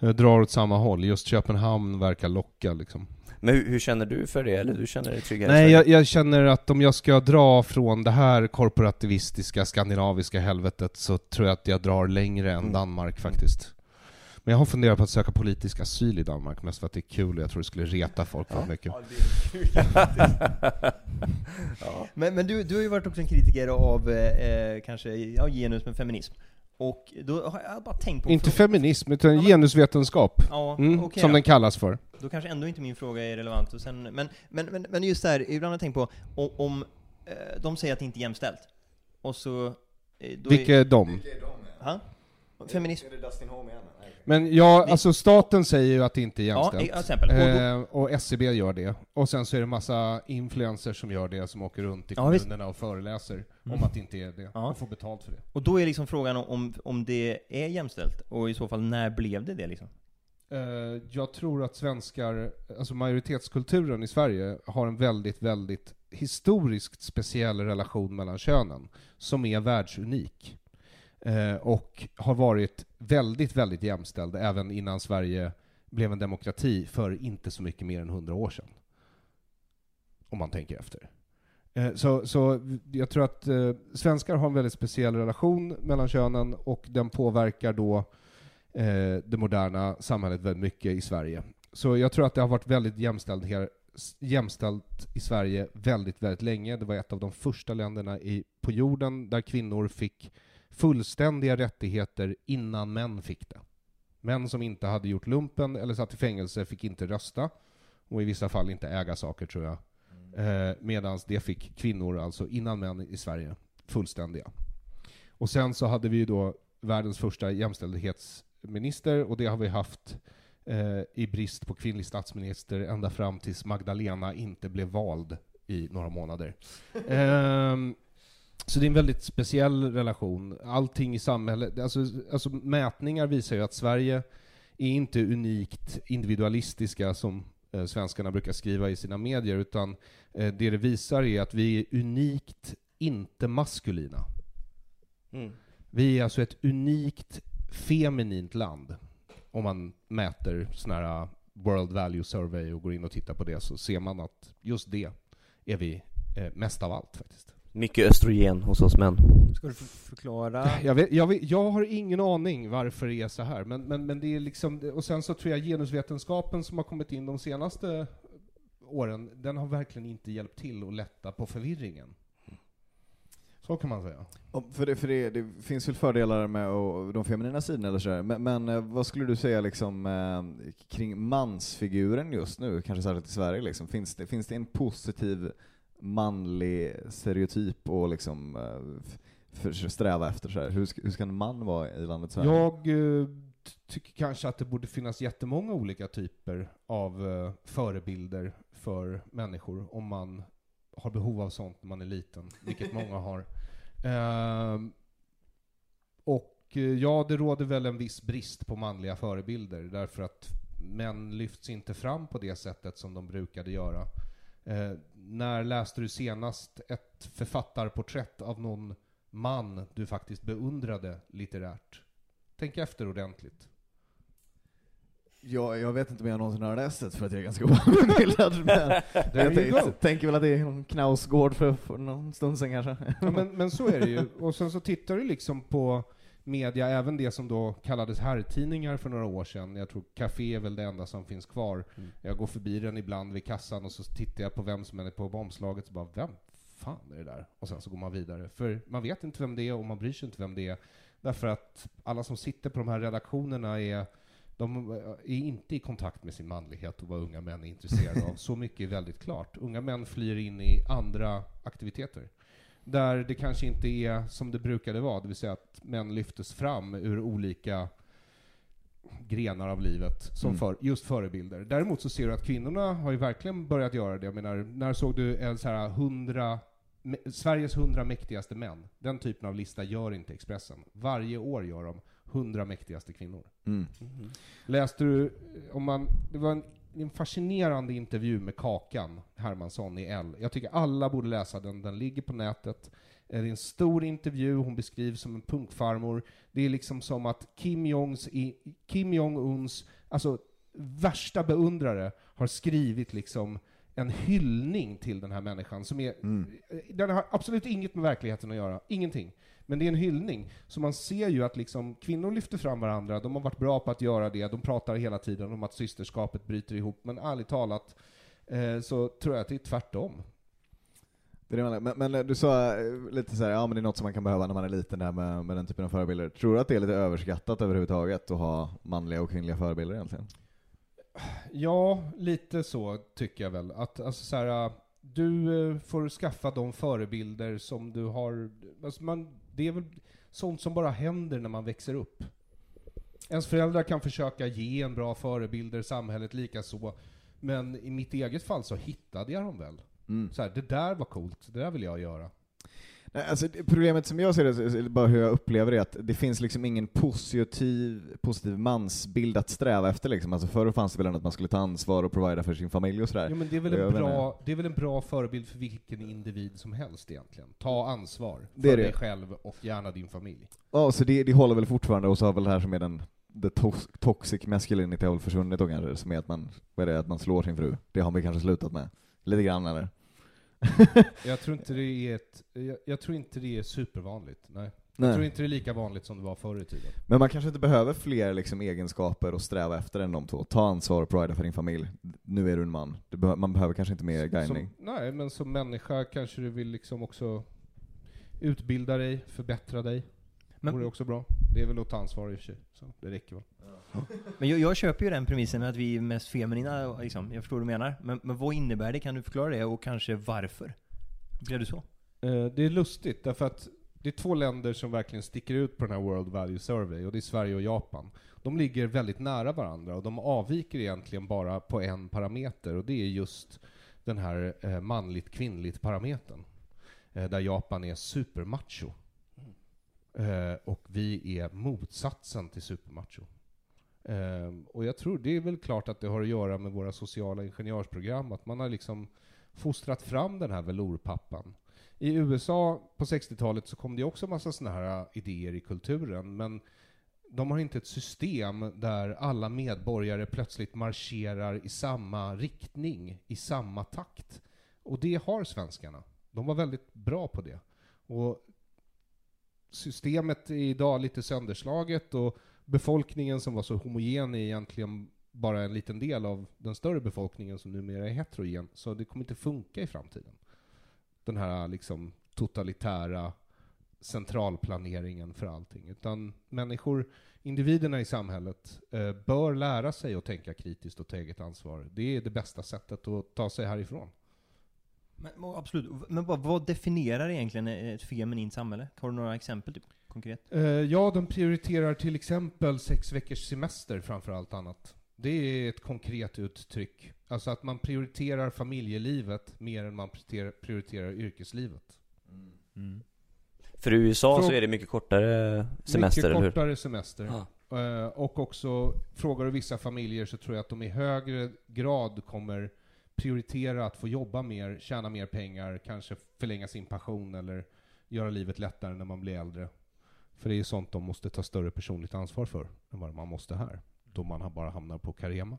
eh, drar åt samma håll. Just Köpenhamn verkar locka liksom. Men hur, hur känner du för det? Eller du känner dig tryggare Nej, jag, jag känner att om jag ska dra från det här korporativistiska, skandinaviska helvetet så tror jag att jag drar längre än Mm. Danmark faktiskt. Men jag har funderat på att söka politisk asyl i Danmark, mest för att det är kul och jag tror det skulle reta folk för mycket. Men, men du, du har ju varit också en kritiker av eh, kanske ja, genus med feminism. Och då har jag bara tänkt på... Inte feminism, utan genusvetenskap. Ja, Mm, okej som då. den kallas för. Då kanske ändå inte min fråga är relevant. Och sen, men, men, men, men just där, ibland har jag tänkt på om, om eh, de säger att det inte är jämställt. Och så... eh, Då Vilka är de? Ha? Feminism? Men ja, alltså staten säger ju att det inte är Ja, jämställt. till exempel. Eh, och SCB gör det. Och sen så är det massa influencers som gör det, som åker runt i Ja, kommunerna och föreläser om Mm. att det inte är det. Ja. Och får betalt för det. Och då är liksom frågan om, om det är jämställt, och i så fall när blev det det liksom? Eh, jag tror att svenskar, alltså majoritetskulturen i Sverige har en väldigt, väldigt historiskt speciell relation mellan könen, som är världsunik. Eh, och har varit väldigt, väldigt jämställd även innan Sverige blev en demokrati för inte så mycket mer än hundra år sedan. Om man tänker efter. Eh, så, så jag tror att eh, svenskar har en väldigt speciell relation mellan könen och den påverkar då det moderna samhället väldigt mycket i Sverige. Så jag tror att det har varit väldigt jämställd här, jämställt i Sverige väldigt, väldigt länge. Det var ett av de första länderna i, på jorden där kvinnor fick fullständiga rättigheter innan män fick det. Män som inte hade gjort lumpen eller satt i fängelse fick inte rösta, och i vissa fall inte äga saker tror jag. Eh, Medan det fick kvinnor, alltså innan män i Sverige, fullständiga. Och sen så hade vi ju då världens första jämställdhetsminister, och det har vi haft eh, i brist på kvinnlig statsminister ända fram tills Magdalena inte blev vald i några månader. Ehm, så det är en väldigt speciell relation. Allting i samhället, alltså, alltså mätningar visar ju att Sverige är inte unikt individualistiska som eh, svenskarna brukar skriva i sina medier, utan eh, det det visar är att vi är unikt inte maskulina. Mm. Vi är alltså ett unikt feminint land. Om man mäter såna här World Value Survey och går in och tittar på det så ser man att just det är vi eh, mest av allt faktiskt. Mycket östrogen hos oss män. Ska du förklara? Jag, vet, jag, vet, jag har ingen aning varför det är så här, men, men, men det är liksom, och sen så tror jag genusvetenskapen som har kommit in de senaste åren, den har verkligen inte hjälpt till att lätta på förvirringen. Så kan man säga. Och För, det, för det, det finns väl fördelar med och, de feminina sidorna eller sådär, men, men eh, vad skulle du säga liksom, eh, kring mansfiguren just nu, kanske särskilt i Sverige? Liksom? Finns, det, finns det en positiv manlig stereotyp och liksom, eh, för, sträva efter? Så här? Hur, ska, hur ska en man vara i landet Sverige? Jag eh, tycker kanske att det borde finnas jättemånga olika typer av eh, förebilder för människor om man har behov av sånt när man är liten, vilket många har. Ehm, och eh, ja, det råder väl en viss brist på manliga förebilder, därför att män lyfts inte fram på det sättet som de brukade göra. Eh, när läste du senast ett författarporträtt av någon man du faktiskt beundrade litterärt? Tänk efter ordentligt. Ja, jag vet inte om jag någonsin har läst det för att jag är ganska obildad, men jag tänker väl att det är någon knausgård för, för någon stund sedan kanske. Ja, men, men så är det ju. Och sen så tittar du liksom på media, även det som då kallades herrtidningar för några år sedan. Jag tror Café är väl det enda som finns kvar. Jag går förbi den ibland vid kassan och så tittar jag på vem som är på omslaget och bara, vem fan är det där? Och sen så går man vidare. För man vet inte vem det är och man bryr sig inte vem det är. Därför att alla som sitter på de här redaktionerna är de är inte i kontakt med sin manlighet och vad unga män är intresserade av. Så mycket är väldigt klart. Unga män flyr in i andra aktiviteter. Där det kanske inte är som det brukade vara, det vill säga att män lyftes fram ur olika grenar av livet som Mm. för, just förebilder. Däremot så ser du att kvinnorna har ju verkligen börjat göra det. Jag menar, när såg du en så här 100, me- Sveriges 100 mäktigaste män? Den typen av lista gör inte Expressen. Varje år gör de 100 mäktigaste kvinnor. Mm. Läste du, om man, det var en, en fascinerande intervju med Kakan Hermansson i L. Jag tycker alla borde läsa den, den ligger på nätet. Eh, Det är en stor intervju, hon beskrivs som en punkfarmor. Det är liksom som att Kim Jongs, Kim Jong-Uns, alltså värsta beundrare, har skrivit liksom en hyllning till den här människan som är, Mm. eh, den har absolut inget med verkligheten att göra, ingenting. Men det är en hyllning. Så man ser ju att liksom, kvinnor lyfter fram varandra, de har varit bra på att göra det, de pratar hela tiden om att systerskapet bryter ihop, men ärligt talat eh, så tror jag att det är tvärtom. Det är det men, men du sa eh, lite så här, ja men det är något som man kan behöva när man är liten där med, med den typen av förebilder. Tror du att det är lite överskattat överhuvudtaget att ha manliga och kvinnliga förebilder egentligen? Ja, lite så tycker jag väl. Att alltså så här, äh, du eh, får skaffa de förebilder som du har. Alltså man, det är väl sånt som bara händer när man växer upp. Ens föräldrar kan försöka ge en bra förebilder, samhället lika så. Men i mitt eget fall så hittade jag dem väl. Mm. Så här, det där var coolt, det där vill jag göra. Nej, alltså, problemet som jag ser det, bara hur jag upplever det, är att det finns liksom ingen positiv, positiv mansbild att sträva efter liksom. Alltså förr fanns det väl att man skulle ta ansvar och provida för sin familj och sådär. Jo, men det är, väl en bra, det är väl en bra förebild för vilken individ som helst egentligen. Ta ansvar för är det. dig själv och gärna din familj. Ja, så det, det håller väl fortfarande, och så har väl det här som är den the tos- toxic masculinity har väl försvunnit då kanske, som är att man, vad är det, att man slår sin fru. Det har vi kanske slutat med. Lite grann eller? Jag tror inte det är ett, jag, jag tror inte det är supervanligt, nej. Nej. Jag tror inte det är lika vanligt som det var förr i tiden. Men man kanske inte behöver fler liksom, egenskaper att sträva efter än de två. Ta ansvar och provida för din familj. Nu är du en man. Du behö- man behöver kanske inte mer guidning. Som, nej, men som människa kanske du vill liksom också utbilda dig, förbättra dig. Men- Men, vore också bra. Det är väl att ta ansvar i och för sig, så det räcker väl. Men jag, jag köper ju den premissen med att vi är mest feminina, liksom. jag förstår vad du menar. Men, men vad innebär det? Kan du förklara det? Och kanske varför? Blev det så? Eh, det är lustigt, därför att det är två länder som verkligen sticker ut på den här World Value Survey, och det är Sverige och Japan. De ligger väldigt nära varandra, och de avviker egentligen bara på en parameter, och det är just den här eh, manligt-kvinnligt parametern. Eh, där Japan är supermacho. Eh, och vi är motsatsen till supermacho. Eh, och jag tror, det är väl klart att det har att göra med våra sociala ingenjörsprogram, att man har liksom fostrat fram den här velourpappan. I USA på 60-talet så kom det också massa sådana här äh, idéer i kulturen, men de har inte ett system där alla medborgare plötsligt marscherar i samma riktning, i samma takt. Och det har svenskarna. De var väldigt bra på det. Och systemet är idag lite sönderslaget och befolkningen som var så homogen är egentligen bara en liten del av den större befolkningen som numera är heterogen. Så det kommer inte funka i framtiden. Den här liksom totalitära centralplaneringen för allting. Utan människor, individerna i samhället, eh, bör lära sig att tänka kritiskt och ta eget ansvar. Det är det bästa sättet att ta sig härifrån. Men, absolut, men vad, vad definierar egentligen ett feminint samhälle? Har du några exempel typ, konkret? Eh, ja, de prioriterar till exempel sex veckors semester framför allt annat. Det är ett konkret uttryck. Alltså att man prioriterar familjelivet mer än man prioriterar, prioriterar yrkeslivet. För i USA så Frå- är det mycket kortare semester, Mycket eller hur? kortare semester. Ja. Eh, och också, frågar du vissa familjer så tror jag att de i högre grad kommer prioritera att få jobba mer, tjäna mer pengar, kanske förlänga sin pension eller göra livet lättare när man blir äldre. För det är sånt de måste ta större personligt ansvar för än vad man måste här. Då man har bara hamnar på Carema.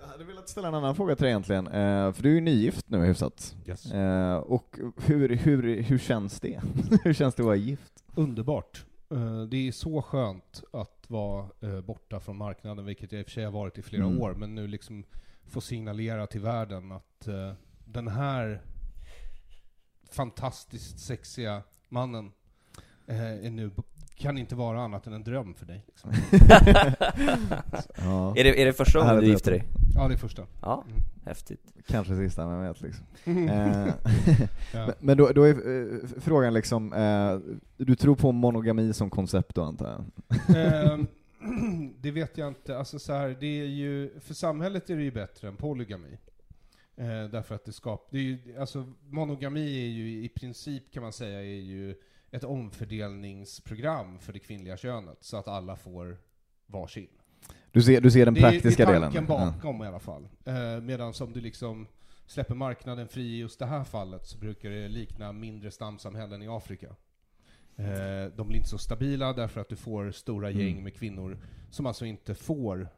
Jag hade velat ställa en annan fråga till dig egentligen, eh, för du är ju nygift nu hyfsat. Yes. Eh, och hur, hur, hur känns det? hur känns det att vara gift? Underbart. Eh, Det är så skönt att vara eh, borta från marknaden, vilket jag i och för sig har varit i flera Mm. år, men nu liksom få signalera till världen att eh, den här fantastiskt sexiga mannen eh, är nu, kan inte vara annat än en dröm för dig. Liksom. Ja. Är, det, är det första gången du gifter dig? Ja, det är första. Ja, Mm. häftigt. Kanske sista, vem vet liksom. Eh, Ja. men- Men då, då är eh, frågan liksom, eh, du tror på monogami som koncept då antar jag? Det vet jag inte. Alltså så här, det är ju, för samhället är det ju bättre än polygami. Eh, därför att det skapar, det är ju, alltså monogami är ju i princip kan man säga är ju ett omfördelningsprogram för det kvinnliga könet, så att alla får varsin. Du ser, du ser den praktiska det är delen? tanken Ja. bakom i alla fall. Eh, medan som du liksom släpper marknaden fri i just det här fallet så brukar det likna mindre stamsamhällen i Afrika. Eh, de blir inte så stabila därför att du får stora gäng Mm. med kvinnor som alltså inte får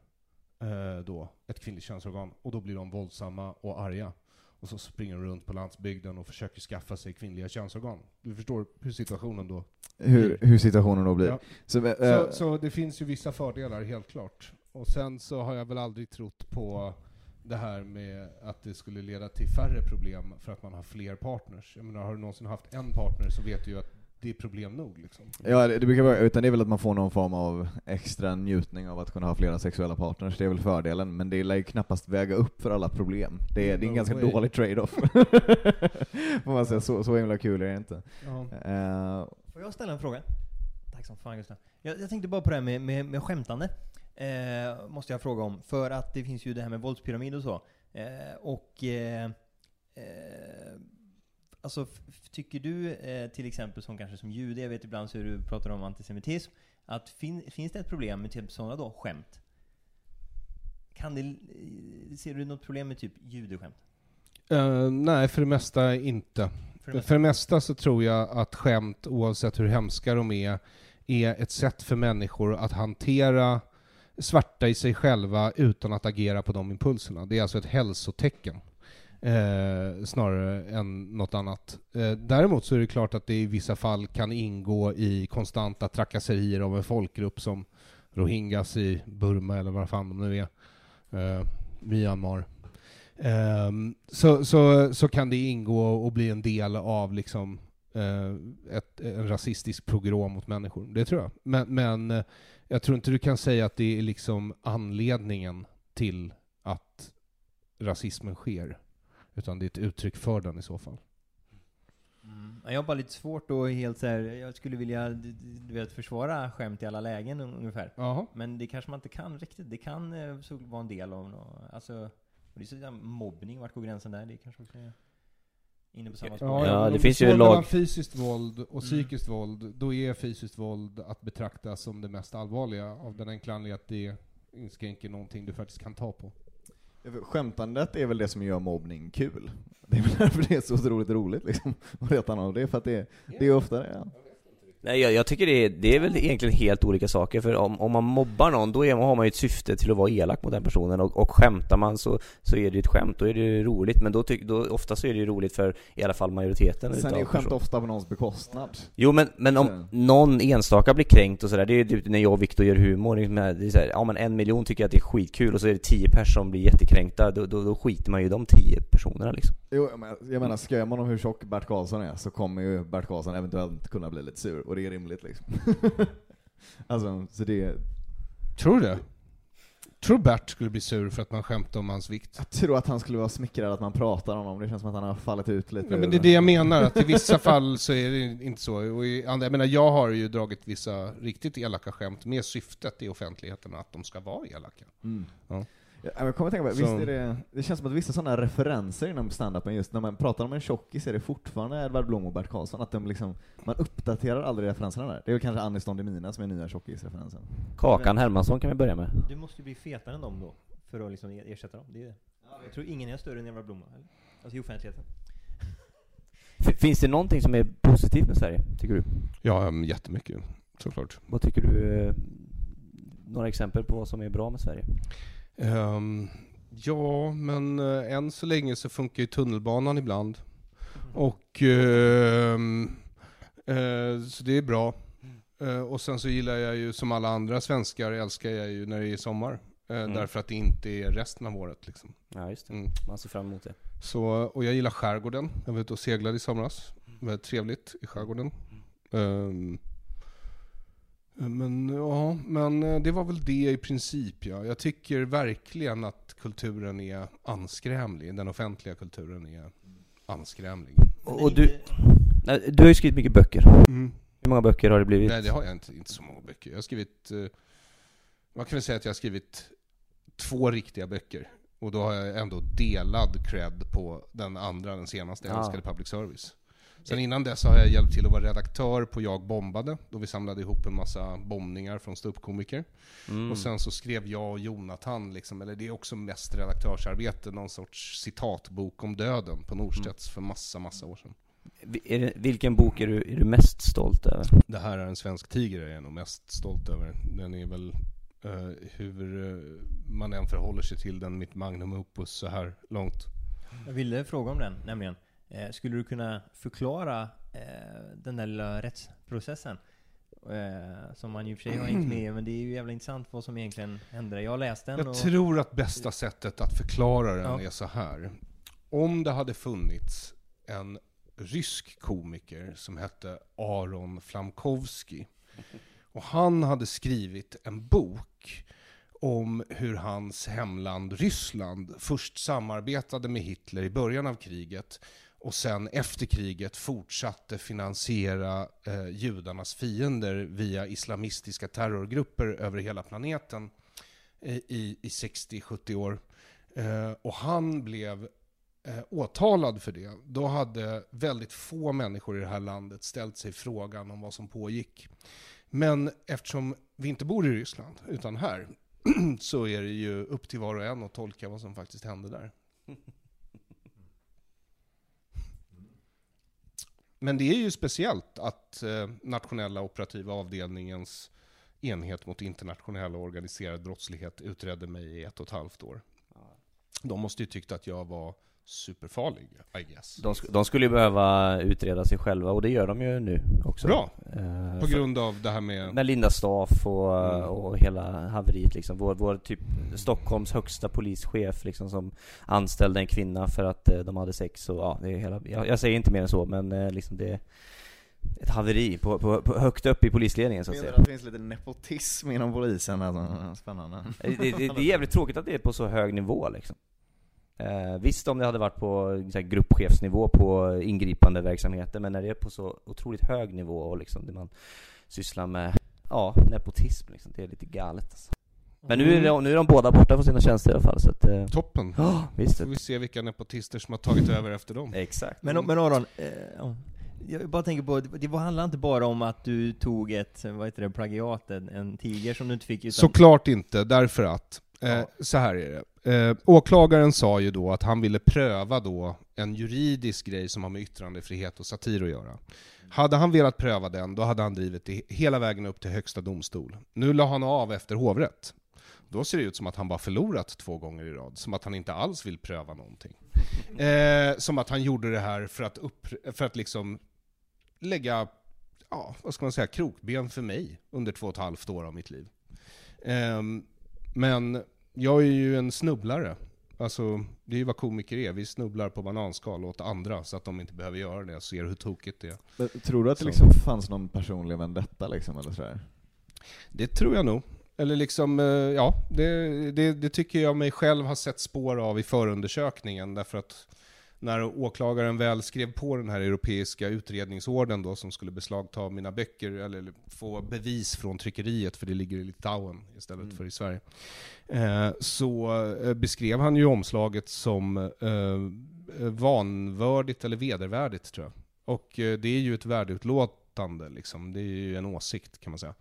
eh, då ett kvinnligt könsorgan, och då blir de våldsamma och arga. Och så springer de runt på landsbygden och försöker skaffa sig kvinnliga könsorgan. Du förstår hur situationen då Hur, hur situationen då blir. Ja. Så, eh, Så, så det finns ju vissa fördelar, helt klart. Och sen så har jag väl aldrig trott på det här med att det skulle leda till färre problem för att man har fler partners. Jag menar, har du någonsin haft en partner så vet du ju att det är problem nog liksom. Ja, det, det brukar vara, utan det är väl att man får någon form av extra njutning av att kunna ha flera sexuella partners, det är väl fördelen, men det lär ju knappast väga upp för alla problem. Det är, det är en No ganska way. dålig trade-off. Får man säga, så, så himla kul är det inte. Ja. Eh, Får jag ställa en fråga? Tack som fan Gustav. Jag, jag tänkte bara på det här med, med, med skämtande. Eh, måste jag fråga om. För att det finns ju det här med våldspyramid och så. Eh, och... Eh, eh, alltså, tycker du eh, till exempel som kanske som jude, jag vet ibland så hur du pratar om antisemitism, att fin, finns det ett problem med typ sådana då skämt? Kan det, eh, ser du något problem med typ judeskämt? Eh, nej, för det mesta inte. För För det det, mesta. mesta så tror jag att skämt, oavsett hur hemska de är, är ett sätt för människor att hantera svarta i sig själva utan att agera på de impulserna. Det är alltså ett hälsotecken. Eh, snarare än något annat. Eh, däremot så är det klart att det i vissa fall kan ingå i konstanta trakasserier av en folkgrupp som rohingyas i Burma eller vad fan de nu är. Eh, Myanmar. Eh, så, så, så kan det ingå och bli en del av liksom, eh, ett, en rasistisk pogrom mot människor. Det tror jag. Men, men eh, jag tror inte du kan säga att det är liksom anledningen till att rasismen sker. Utan det är ett uttryck för den i så fall. Ja, Jag har bara lite svårt att helt så här, jag skulle vilja du- vet, försvara skämt i alla lägen un- ungefär. Jaha. Men det kanske man inte kan riktigt. Det kan eh, så vara en del av nå, alltså, det är så där mobbning, vart går gränsen där? Det kanske också är inne på samma spår. Ja, men det finns du ju lag- fysiskt våld och Mm. psykiskt våld, då är fysiskt våld att betrakta som det mest allvarliga av den enkla anledningen att det inskränker någonting du faktiskt kan ta på. Skämtandet är väl det som gör mobbning kul. Det är väl därför det är så otroligt roligt liksom. att reta någon. Det är för att det, det är ofta det, ja. Nej, jag, jag tycker det är, det är väl egentligen helt olika saker, för om, om man mobbar någon, då är, har man ju ett syfte till att vara elak mot den personen, och, och skämtar man så, så är det ju ett skämt, då är det ju roligt, men då, tyck, då ofta så är det ju roligt för i alla fall majoriteten Sen är skämt personer. ofta på någons bekostnad. Jo men, men om Så. någon enstaka blir kränkt och sådär, det är typ när jag och Viktor gör humor, det är så här, ja men en miljon tycker att det är skitkul och så är det tio personer som blir jättekränkta, då, då, då skiter man ju i de tio personerna liksom. Jo, jag menar- jag menar, man om hur tjock Bert Karlsson är så kommer ju Bert Karlsson eventuellt kunna bli lite sur, och det är rimligt liksom. alltså, så det... Tror du? Tror Bert skulle bli sur för att man skämtar om hans vikt? Jag tror att han skulle vara smickrad att man pratar om honom, det känns som att han har fallit ut lite. Ja, men det är det jag menar, att i vissa fall så är det inte så. Och i andra, jag menar, jag har ju dragit vissa riktigt elaka skämt med syftet i offentligheten att de ska vara elaka. Mm. Ja. Ja, men jag kommer att tänka på, visst är det, det känns som att vissa sådana referenser inom standupen, just när man pratar om en tjockis är det fortfarande Edvard Blom och Bert Karlsson, att de liksom, man uppdaterar aldrig referenserna där. Det är väl kanske Anis Don Demina som är nya tjockisreferensen. Kakan Hermansson kan vi börja med. Du måste ju bli fetare än dem då, för att liksom er- ersätta dem. Det är det. Jag tror ingen är större än Edvard Blom, eller? Alltså i offentligheten. Finns det någonting som är positivt med Sverige, tycker du? Ja, um, jättemycket, såklart. Vad tycker du? eh, Några exempel på vad som är bra med Sverige? Ehm, ja, men eh, än så länge så funkar ju tunnelbanan ibland. Och ehm, eh, så det är bra. Eh, och sen så gillar jag ju som alla andra svenskar älskar jag ju när det är sommar. Mm. Därför att det inte är resten av året liksom. Ja, just det. Mm. Man ser fram emot det. Så, och jag gillar skärgården. Jag var ute och seglade i somras. Väldigt trevligt i skärgården. Ehm, men ja, men eh, det var väl det i princip ja. Jag tycker verkligen att kulturen är anskrämlig. Den offentliga kulturen är anskrämlig. Och, och du, nej, du har ju skrivit mycket böcker. Mm. Hur många böcker har det blivit? Nej, det har jag inte. Inte så många böcker. Jag har skrivit... eh, man kan väl säga att jag har skrivit två riktiga böcker. Och då har jag ändå delad cred på den andra, den senaste, Jag Ja. älskade public service. Sen innan dess har jag hjälpt till att vara redaktör på Jag bombade, då vi samlade ihop en massa bombningar från ståuppkomiker. Mm. Och sen så skrev jag och Jonathan, liksom, eller det är också mest redaktörsarbete, någon sorts citatbok om döden på Norstedts för massa, massa år sedan. Det, vilken bok är du, är du mest stolt över? Det här är en svensk tiger jag är nog mest stolt över. Den är väl eh, hur eh, man än förhåller sig till den, mitt magnum opus så här långt. Jag ville fråga om den, nämligen. Eh, skulle du kunna förklara eh, den där lilla rättsprocessen? Eh, som man och för sig har hängt med men det är ju jävla intressant vad som egentligen hände. Jag har läst den Jag och... tror att bästa sättet att förklara den Ja. är så här. Om det hade funnits en rysk komiker som hette Aron Flamkovski och han hade skrivit en bok om hur hans hemland Ryssland först samarbetade med Hitler i början av kriget och sen efter kriget fortsatte finansiera eh, judarnas fiender via islamistiska terrorgrupper över hela planeten eh, i, i 60-70 år. Eh, och han blev eh, åtalad för det. Då hade väldigt få människor i det här landet ställt sig frågan om vad som pågick. Men eftersom vi inte bor i Ryssland, utan här, så är det ju upp till var och en att tolka vad som faktiskt hände där. Men det är ju speciellt att eh, nationella operativa avdelningens enhet mot internationell och organiserad brottslighet utredde mig i ett och ett halvt år. De måste ju tyckt att jag var superfarlig, I guess. De, sk- de skulle ju behöva utreda sig själva och det gör de ju nu också. Bra! Eh, På grund av det här med... Med Linda Staff och, Mm. och hela haveriet liksom. Vår, vår typ Stockholms högsta polischef liksom som anställde en kvinna för att eh, de hade sex och ja, det är hela, jag, jag säger inte mer än så men eh, liksom det är ett haveri på, på, på högt upp i polisledningen så att säga. det finns lite nepotism inom polisen? Alltså, spännande. Det, det, det är jävligt tråkigt att det är på så hög nivå liksom. Eh, visst om det hade varit på så här, gruppchefsnivå på ingripande verksamheter men när det är på så otroligt hög nivå och liksom det man sysslar med, ja, nepotism liksom, det är lite galet alltså. Men nu är, de, nu är de båda borta från sina tjänster i alla fall så att, eh, Toppen! Ja, visst. Får vi se vilka nepotister som har tagit över efter dem. Exakt. Men, men Aron, eh, ja. jag bara tänker på, det det handlar inte bara om att du tog ett, vad heter det, plagiat, en, en tiger som du inte fick utan... Såklart inte, därför att, eh, så här är det. Eh, åklagaren sa ju då att han ville pröva då en juridisk grej som har med yttrandefrihet och satir att göra. Hade han velat pröva den, då hade han drivit det hela vägen upp till högsta domstol. Nu la han av efter hovrätt. Då ser det ut som att han bara förlorat två gånger i rad, som att han inte alls vill pröva någonting. Eh, som att han gjorde det här för att, upp, för att liksom lägga, ja, vad ska man säga, krokben för mig under två och ett halvt år av mitt liv. Ehm, men jag är ju en snubblare. Alltså, det är ju vad komiker är. Vi snubblar på bananskal åt andra så att de inte behöver göra det, ser hur tokigt det är. Men Tror du att det Så. liksom fanns någon personlig vendetta liksom, eller sådär? Det tror jag nog. Eller liksom, eh, ja, det, det, det tycker jag mig själv har sett spår av i förundersökningen, därför att när åklagaren väl skrev på den här europeiska utredningsorden då, som skulle beslagta mina böcker, eller få bevis från tryckeriet, för det ligger i Litauen istället för i Sverige, eh, så eh, beskrev han ju omslaget som eh, vanvördigt eller vedervärdigt, tror jag. Och eh, det är ju ett värdeutlåtande, liksom. det är ju en åsikt kan man säga.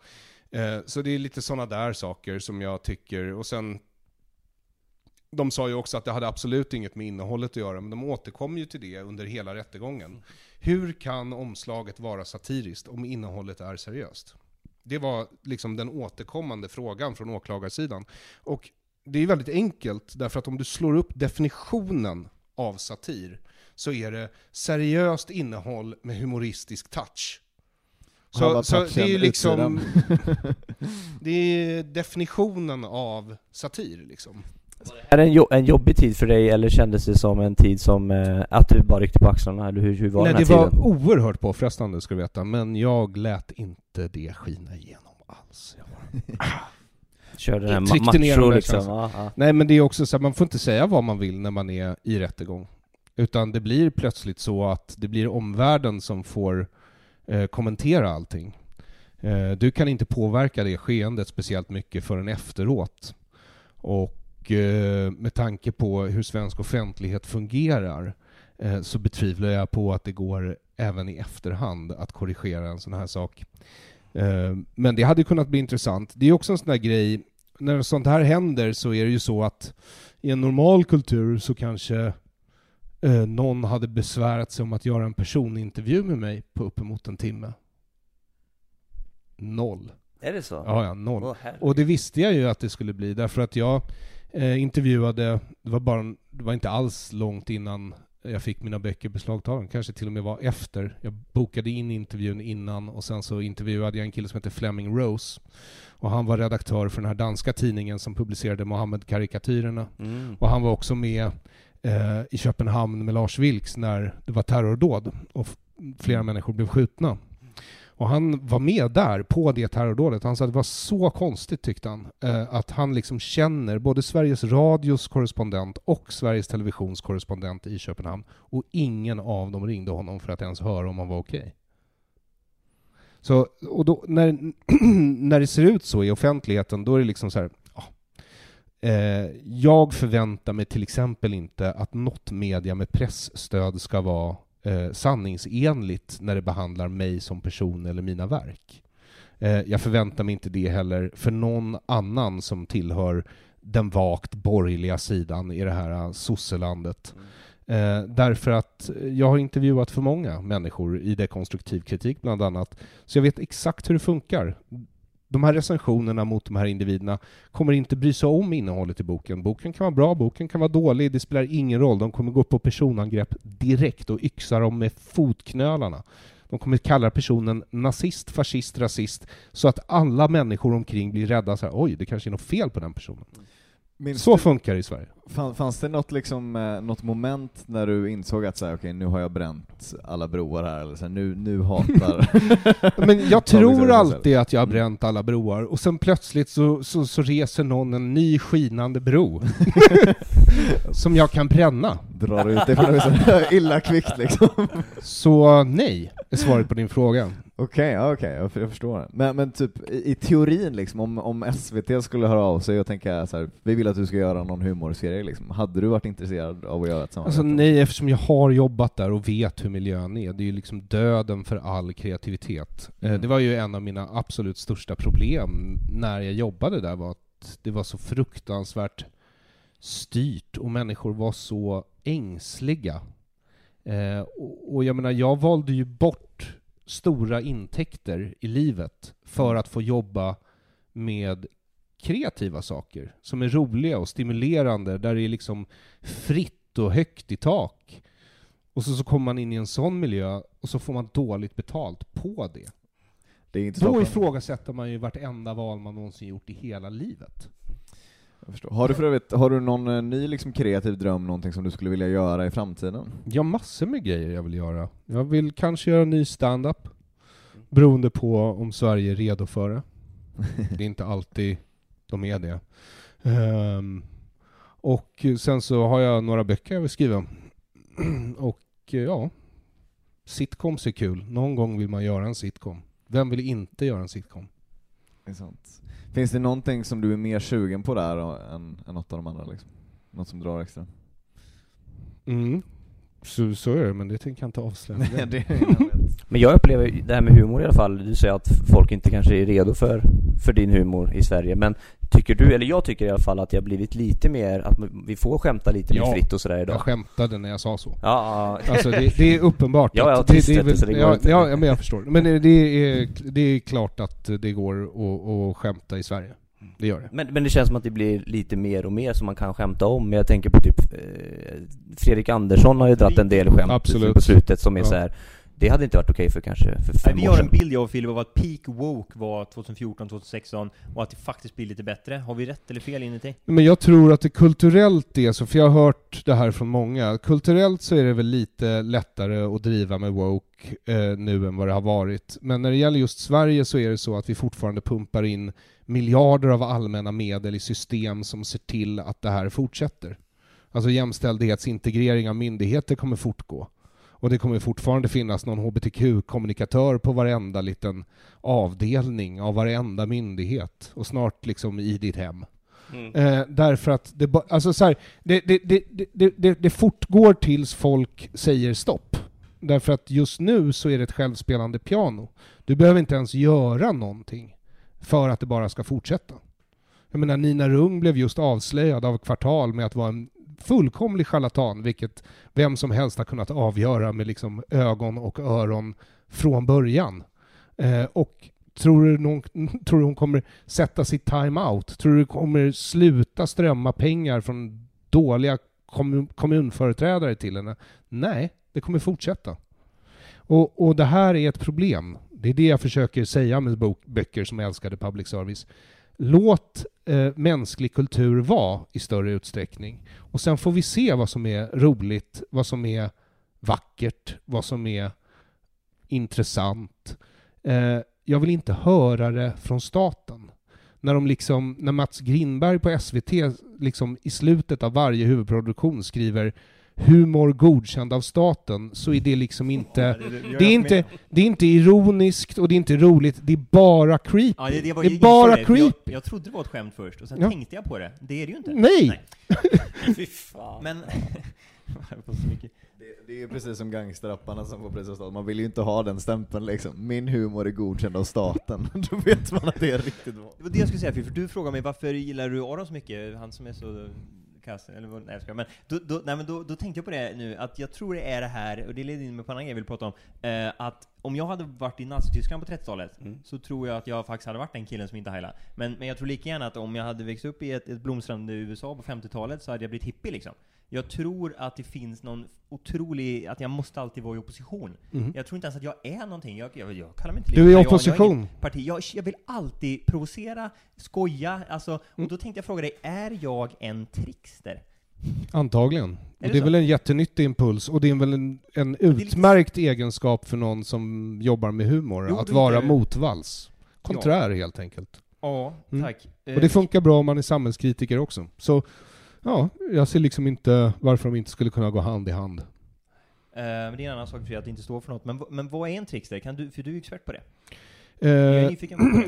Eh, Så det är lite sådana där saker som jag tycker, och sen de sa ju också att det hade absolut inget med innehållet att göra, men de återkom ju till det under hela rättegången. Hur kan omslaget vara satiriskt om innehållet är seriöst? Det var liksom den återkommande frågan från åklagarsidan. Och det är väldigt enkelt, därför att om du slår upp definitionen av satir, så är det seriöst innehåll med humoristisk touch. Så, så det är liksom... det är definitionen av satir liksom. Är det en, jo- en jobbig tid för dig eller kändes det som en tid som, eh, att du bara ryckte på axlarna? Eller hur, hur var Nej, den det här var tiden? oerhört påfrestande ska du veta, men jag lät inte det skina igenom alls. Körde den här ma- macho liksom? känslorna. Ja, ja. Nej men det är också så att man får inte säga vad man vill när man är i rättegång. Utan det blir plötsligt så att det blir omvärlden som får eh, kommentera allting. Eh, du kan inte påverka det skeendet speciellt mycket förrän efteråt. Och eh, med tanke på hur svensk offentlighet fungerar eh, så betvivlar jag på att det går även i efterhand att korrigera en sån här sak. Eh, Men det hade kunnat bli intressant. Det är också en sån här grej, när sånt här händer så är det ju så att i en normal kultur så kanske någon hade besvärat sig om att göra en personintervju med mig på uppemot en timme. Noll. Är det så? Ja, ja, noll. Åh, och det visste jag ju att det skulle bli, därför att jag eh, intervjuade, det var, bara, det var inte alls långt innan jag fick mina böcker beslagtagna, kanske till och med var efter. Jag bokade in intervjun innan och sen så intervjuade jag en kille som heter Fleming Rose. Och han var redaktör för den här danska tidningen som publicerade Mohammed-karikatyrerna. Mm. Och han var också med eh, i Köpenhamn med Lars Vilks när det var terrordåd och flera människor blev skjutna. Och han var med där på det terrordådet. Han sa att det var så konstigt tyckte han. Eh, att han liksom känner både Sveriges Radios korrespondent och Sveriges Televisions korrespondent i Köpenhamn. Och ingen av dem ringde honom för att ens höra om han var okej. Så, och då, när, när det ser ut så i offentligheten, då är det liksom så här, ja, eh, jag förväntar mig till exempel inte att något media med pressstöd ska vara eh, sanningsenligt när det behandlar mig som person eller mina verk. Eh, jag förväntar mig inte det heller för någon annan som tillhör den vagt borgerliga sidan i det här sosselandet. sosselandet. Eh, därför att jag har intervjuat för många människor i dekonstruktiv kritik bland annat, så jag vet exakt hur det funkar. De här recensionerna mot de här individerna kommer inte bry sig om innehållet i boken. Boken kan vara bra, boken kan vara dålig, det spelar ingen roll. De kommer gå på personangrepp direkt och yxa dem med fotknölarna. De kommer kalla personen nazist, fascist, rasist, så att alla människor omkring blir rädda så här, oj, det kanske är något fel på den personen. Minns så du- funkar det i Sverige. Fan, fanns det något, liksom, eh, något moment när du insåg att så här, okej, nu har jag bränt alla broar här, eller så här, nu, nu hatar... Men jag tror alltid att jag har Mm. bränt alla broar, och sen plötsligt så, så, så reser någon en ny skinande bro. som jag kan bränna. Drar ut det illa kvickt liksom. Så nej, är svaret på din fråga. Okej, ja, okej, jag, jag förstår. Men, men typ i, i teorin liksom, om, om SVT skulle höra av sig och tänka så här, vi vill att du ska göra någon humorserie liksom, hade du varit intresserad av att göra ett samarbete? Alltså nej, eftersom jag har jobbat där och vet hur miljön är. Det är ju liksom döden för all kreativitet. Eh, Mm. Det var ju en av mina absolut största problem när jag jobbade där, var att det var så fruktansvärt styrt och människor var så ängsliga. Eh, och, och jag menar, jag valde ju bort stora intäkter i livet för att få jobba med kreativa saker som är roliga och stimulerande, där det är liksom fritt och högt i tak. Och så, så kommer man in i en sån miljö och så får man dåligt betalt på det. Det är Då ifrågasätter man ju vartenda val man någonsin gjort i hela livet. Jag förstår. Har du för övrigt, har du någon eh, ny liksom, kreativ dröm, någonting som du skulle vilja göra i framtiden? Jag har massor med grejer jag vill göra. Jag vill kanske göra en ny stand-up. Beroende på om Sverige är redo för det. Det är inte alltid de är det. Ehm, och sen så har jag några böcker jag vill skriva. och eh, ja, sitcoms är kul. Någon gång vill man göra en sitcom. Vem vill inte göra en sitcom? Det är sant. Finns det någonting som du är mer sugen på där än, än något av de andra liksom? Något som drar extra? Mm. Så, så är det, men det tänker jag inte avslöja. Nej, det är Men jag upplever det här med humor i alla fall, du säger att folk inte kanske är redo för, för din humor i Sverige, men tycker du, eller jag tycker i alla fall att jag blivit lite mer, att vi får skämta lite mer Ja, fritt och sådär idag. Jag skämtade när jag sa så. Ja, ja. Alltså det, det är uppenbart. Ja, jag har det, det är väl, så det går ja, inte. ja, men jag förstår. Men det, det, är, det är klart att det går att, att skämta i Sverige. Det gör det. Men, men det känns som att det blir lite mer och mer som man kan skämta om. Jag tänker på typ eh, Fredrik Andersson har ju dratt en del skämt Absolut. på slutet som är Ja. så här. Det hade inte varit okej för kanske för fem Nej, vi år har sedan. en bild jag och Filip av att peak woke var 2014-2016 och att det faktiskt blir lite bättre. Har vi rätt eller fel inuti? Men jag tror att det kulturellt är så, för jag har hört det här från många. Kulturellt så är det väl lite lättare att driva med woke eh, nu än vad det har varit. Men när det gäller just Sverige så är det så att vi fortfarande pumpar in miljarder av allmänna medel i system som ser till att det här fortsätter. Alltså jämställdhetsintegrering av myndigheter kommer fortgå. Och det kommer fortfarande finnas någon hbtq-kommunikatör på varenda liten avdelning av varenda myndighet och snart liksom i ditt hem. Mm. Eh, därför att det, ba- alltså så här, det, det, det, det, det, det fortgår tills folk säger stopp. Därför att just nu så är det ett självspelande piano. Du behöver inte ens göra någonting för att det bara ska fortsätta. Jag menar, Nina Rung blev just avslöjad av Kvartal med att vara en fullkomlig charlatan, vilket vem som helst har kunnat avgöra med liksom ögon och öron från början. Eh, och tror du, någon, tror du hon kommer sätta sitt time-out? Tror du det kommer sluta strömma pengar från dåliga kommun, kommunföreträdare till henne? Nej, det kommer fortsätta. Och, och det här är ett problem. Det är det jag försöker säga med bok, böcker som älskade public service. Låt eh, mänsklig kultur vara i större utsträckning. Och sen får vi se vad som är roligt, vad som är vackert, vad som är intressant. Eh, jag vill inte höra det från staten. När, de liksom, när Mats Grinberg på SVT liksom i slutet av varje huvudproduktion skriver humor godkänd av staten så är det liksom inte... Ja, det- det gör det, är inte det är inte ironiskt och det är inte roligt, det är bara creepy. Ja, det, det, var, det jag är bara det. creepy. Jag, jag trodde det var ett skämt först, och sen Ja. tänkte jag på det. Det är det ju inte. Nej! Fy fan. Men... Det, det är ju precis som gangsterrapparna som får pris av staten, man vill ju inte ha den stämpeln liksom. Min humor är godkänd av staten, då vet man att det är riktigt bra. Det var det jag skulle säga, för du frågade mig varför gillar du Aron så mycket? Han som är så kass, eller vad, nej jag skojar. Men, då, då, nej, men då, då tänkte jag på det nu, att jag tror det är det här, och det leder in mig på en annan grej jag vill prata om, eh, att om jag hade varit i Nazityskland på 30-talet, Mm. så tror jag att jag faktiskt hade varit den killen som inte heilade. Men, men jag tror lika gärna att om jag hade växt upp i ett, ett blomstrande USA på 50-talet, så hade jag blivit hippie liksom. Jag tror att det finns någon otrolig, att jag måste alltid vara i opposition. Mhm. Jag tror inte ens att jag är någonting, jag, jag, jag kallar mig inte Du är i jag opposition. ingen Parti. Jag, jag vill alltid provocera, skoja, alltså, och Mm. då tänkte jag fråga dig, är jag en trickster? Antagligen. Och det det är så? väl en jättenyttig impuls, och det är väl en, en utmärkt egenskap för någon som jobbar med humor, Jo, att vara motvalls. Konträr helt enkelt. Ja, Mm. tack. Eh, Och det funkar bra om man är samhällskritiker också. Så, ja, jag ser liksom inte varför de inte skulle kunna gå hand i hand. Eh, men det är en annan sak för att det inte står för något. Men, men vad är en trickster? Kan du, för du är expert på det. Eh,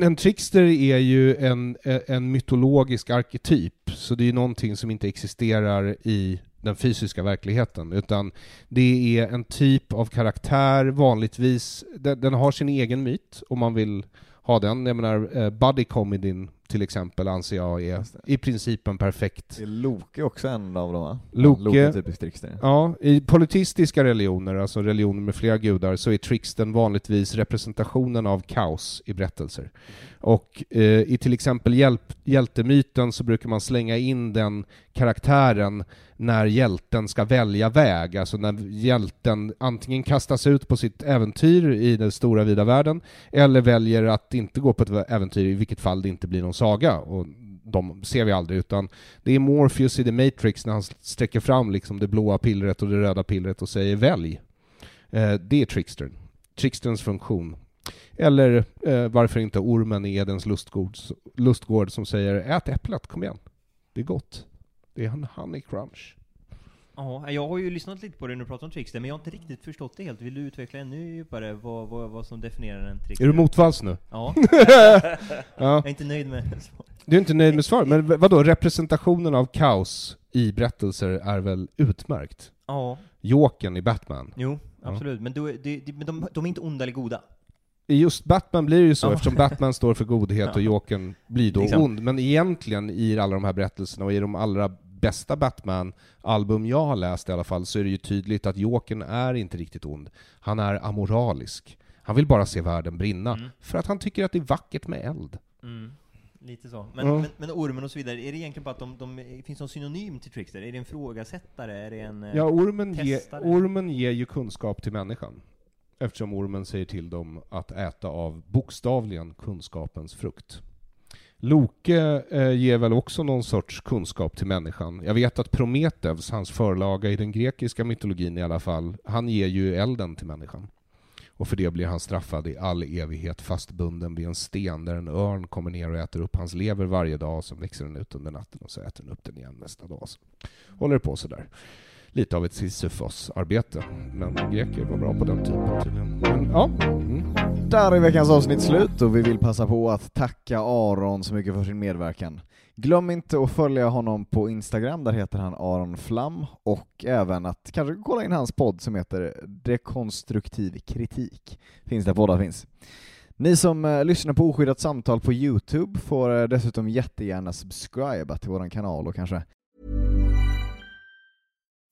en trickster är ju en, en mytologisk arketyp, så det är någonting som inte existerar i den fysiska verkligheten, utan det är en typ av karaktär, vanligtvis, den, den har sin egen myt, om man vill ha den. Jag menar, eh, buddy comedyn till exempel anser jag är i princip en perfekt Det är Loke också en av dem va? Loke, Loke är typisk trickster. Ja, i politistiska religioner, alltså religioner med flera gudar, så är tricksten vanligtvis representationen av kaos i berättelser. Och eh, i till exempel hjälp, hjältemyten så brukar man slänga in den karaktären när hjälten ska välja väg, alltså när hjälten antingen kastas ut på sitt äventyr i den stora vida världen, eller väljer att inte gå på ett äventyr, i vilket fall det inte blir någon saga. Och de ser vi aldrig, utan det är Morpheus i The Matrix när han sträcker fram liksom det blåa pillret och det röda pillret och säger välj. Eh, det är trickstern. Tricksterns funktion. Eller eh, varför inte ormen i Edens lustgård, lustgård som säger ät äpplet, kom igen. Det är gott. Det är en honey crunch. Ja, jag har ju lyssnat lite på det när du pratar om trickster, men jag har inte riktigt förstått det helt. Vill du utveckla ännu djupare vad, vad, vad som definierar en trickster? Är du motvalls nu? Ja. Ja. Jag är inte nöjd med svaret. Du är inte nöjd med svaret, men vadå, representationen av kaos i berättelser är väl utmärkt? Ja. Jokern i Batman. Jo, Ja. absolut. Men, då, är- det, det, men de, de är inte onda eller goda. I just Batman blir det ju så, Ja. eftersom Batman står för godhet Ja. och Jokern blir då Liksom. ond. Men egentligen i alla de här berättelserna och i de allra bästa Batman-album jag har läst i alla fall, så är det ju tydligt att Jokern är inte riktigt ond. Han är amoralisk. Han vill bara se världen brinna, Mm. för att han tycker att det är vackert med eld. Mm. Lite så. Men, Ja. men, men ormen och så vidare, är det egentligen bara att de, de finns någon synonym till trickster? Är det en frågasättare? Är det en eh, Ja, ormen, ge, ormen ger ju kunskap till människan. Eftersom ormen säger till dem att äta av bokstavligen kunskapens frukt. Loke eh, ger väl också någon sorts kunskap till människan. Jag vet att Prometheus, hans förlaga i den grekiska mytologin i alla fall, han ger ju elden till människan. Och för det blir han straffad i all evighet fastbunden vid en sten där en örn kommer ner och äter upp hans lever varje dag, sen växer den ut under natten och så äter den upp den igen nästa dag. Så håller det på sådär lite av ett Sisyfos-arbete. Men greker var bra på den typen tydligen. Men, ja. Mm. Där är veckans avsnitt slut och vi vill passa på att tacka Aron så mycket för sin medverkan. Glöm inte att följa honom på Instagram, där heter han Aron Flam, och även att kanske kolla in hans podd som heter Dekonstruktiv kritik. Finns där poddar finns. Ni som eh, lyssnar på Oskyddat samtal på Youtube får eh, dessutom jättegärna subscriba till vår kanal och kanske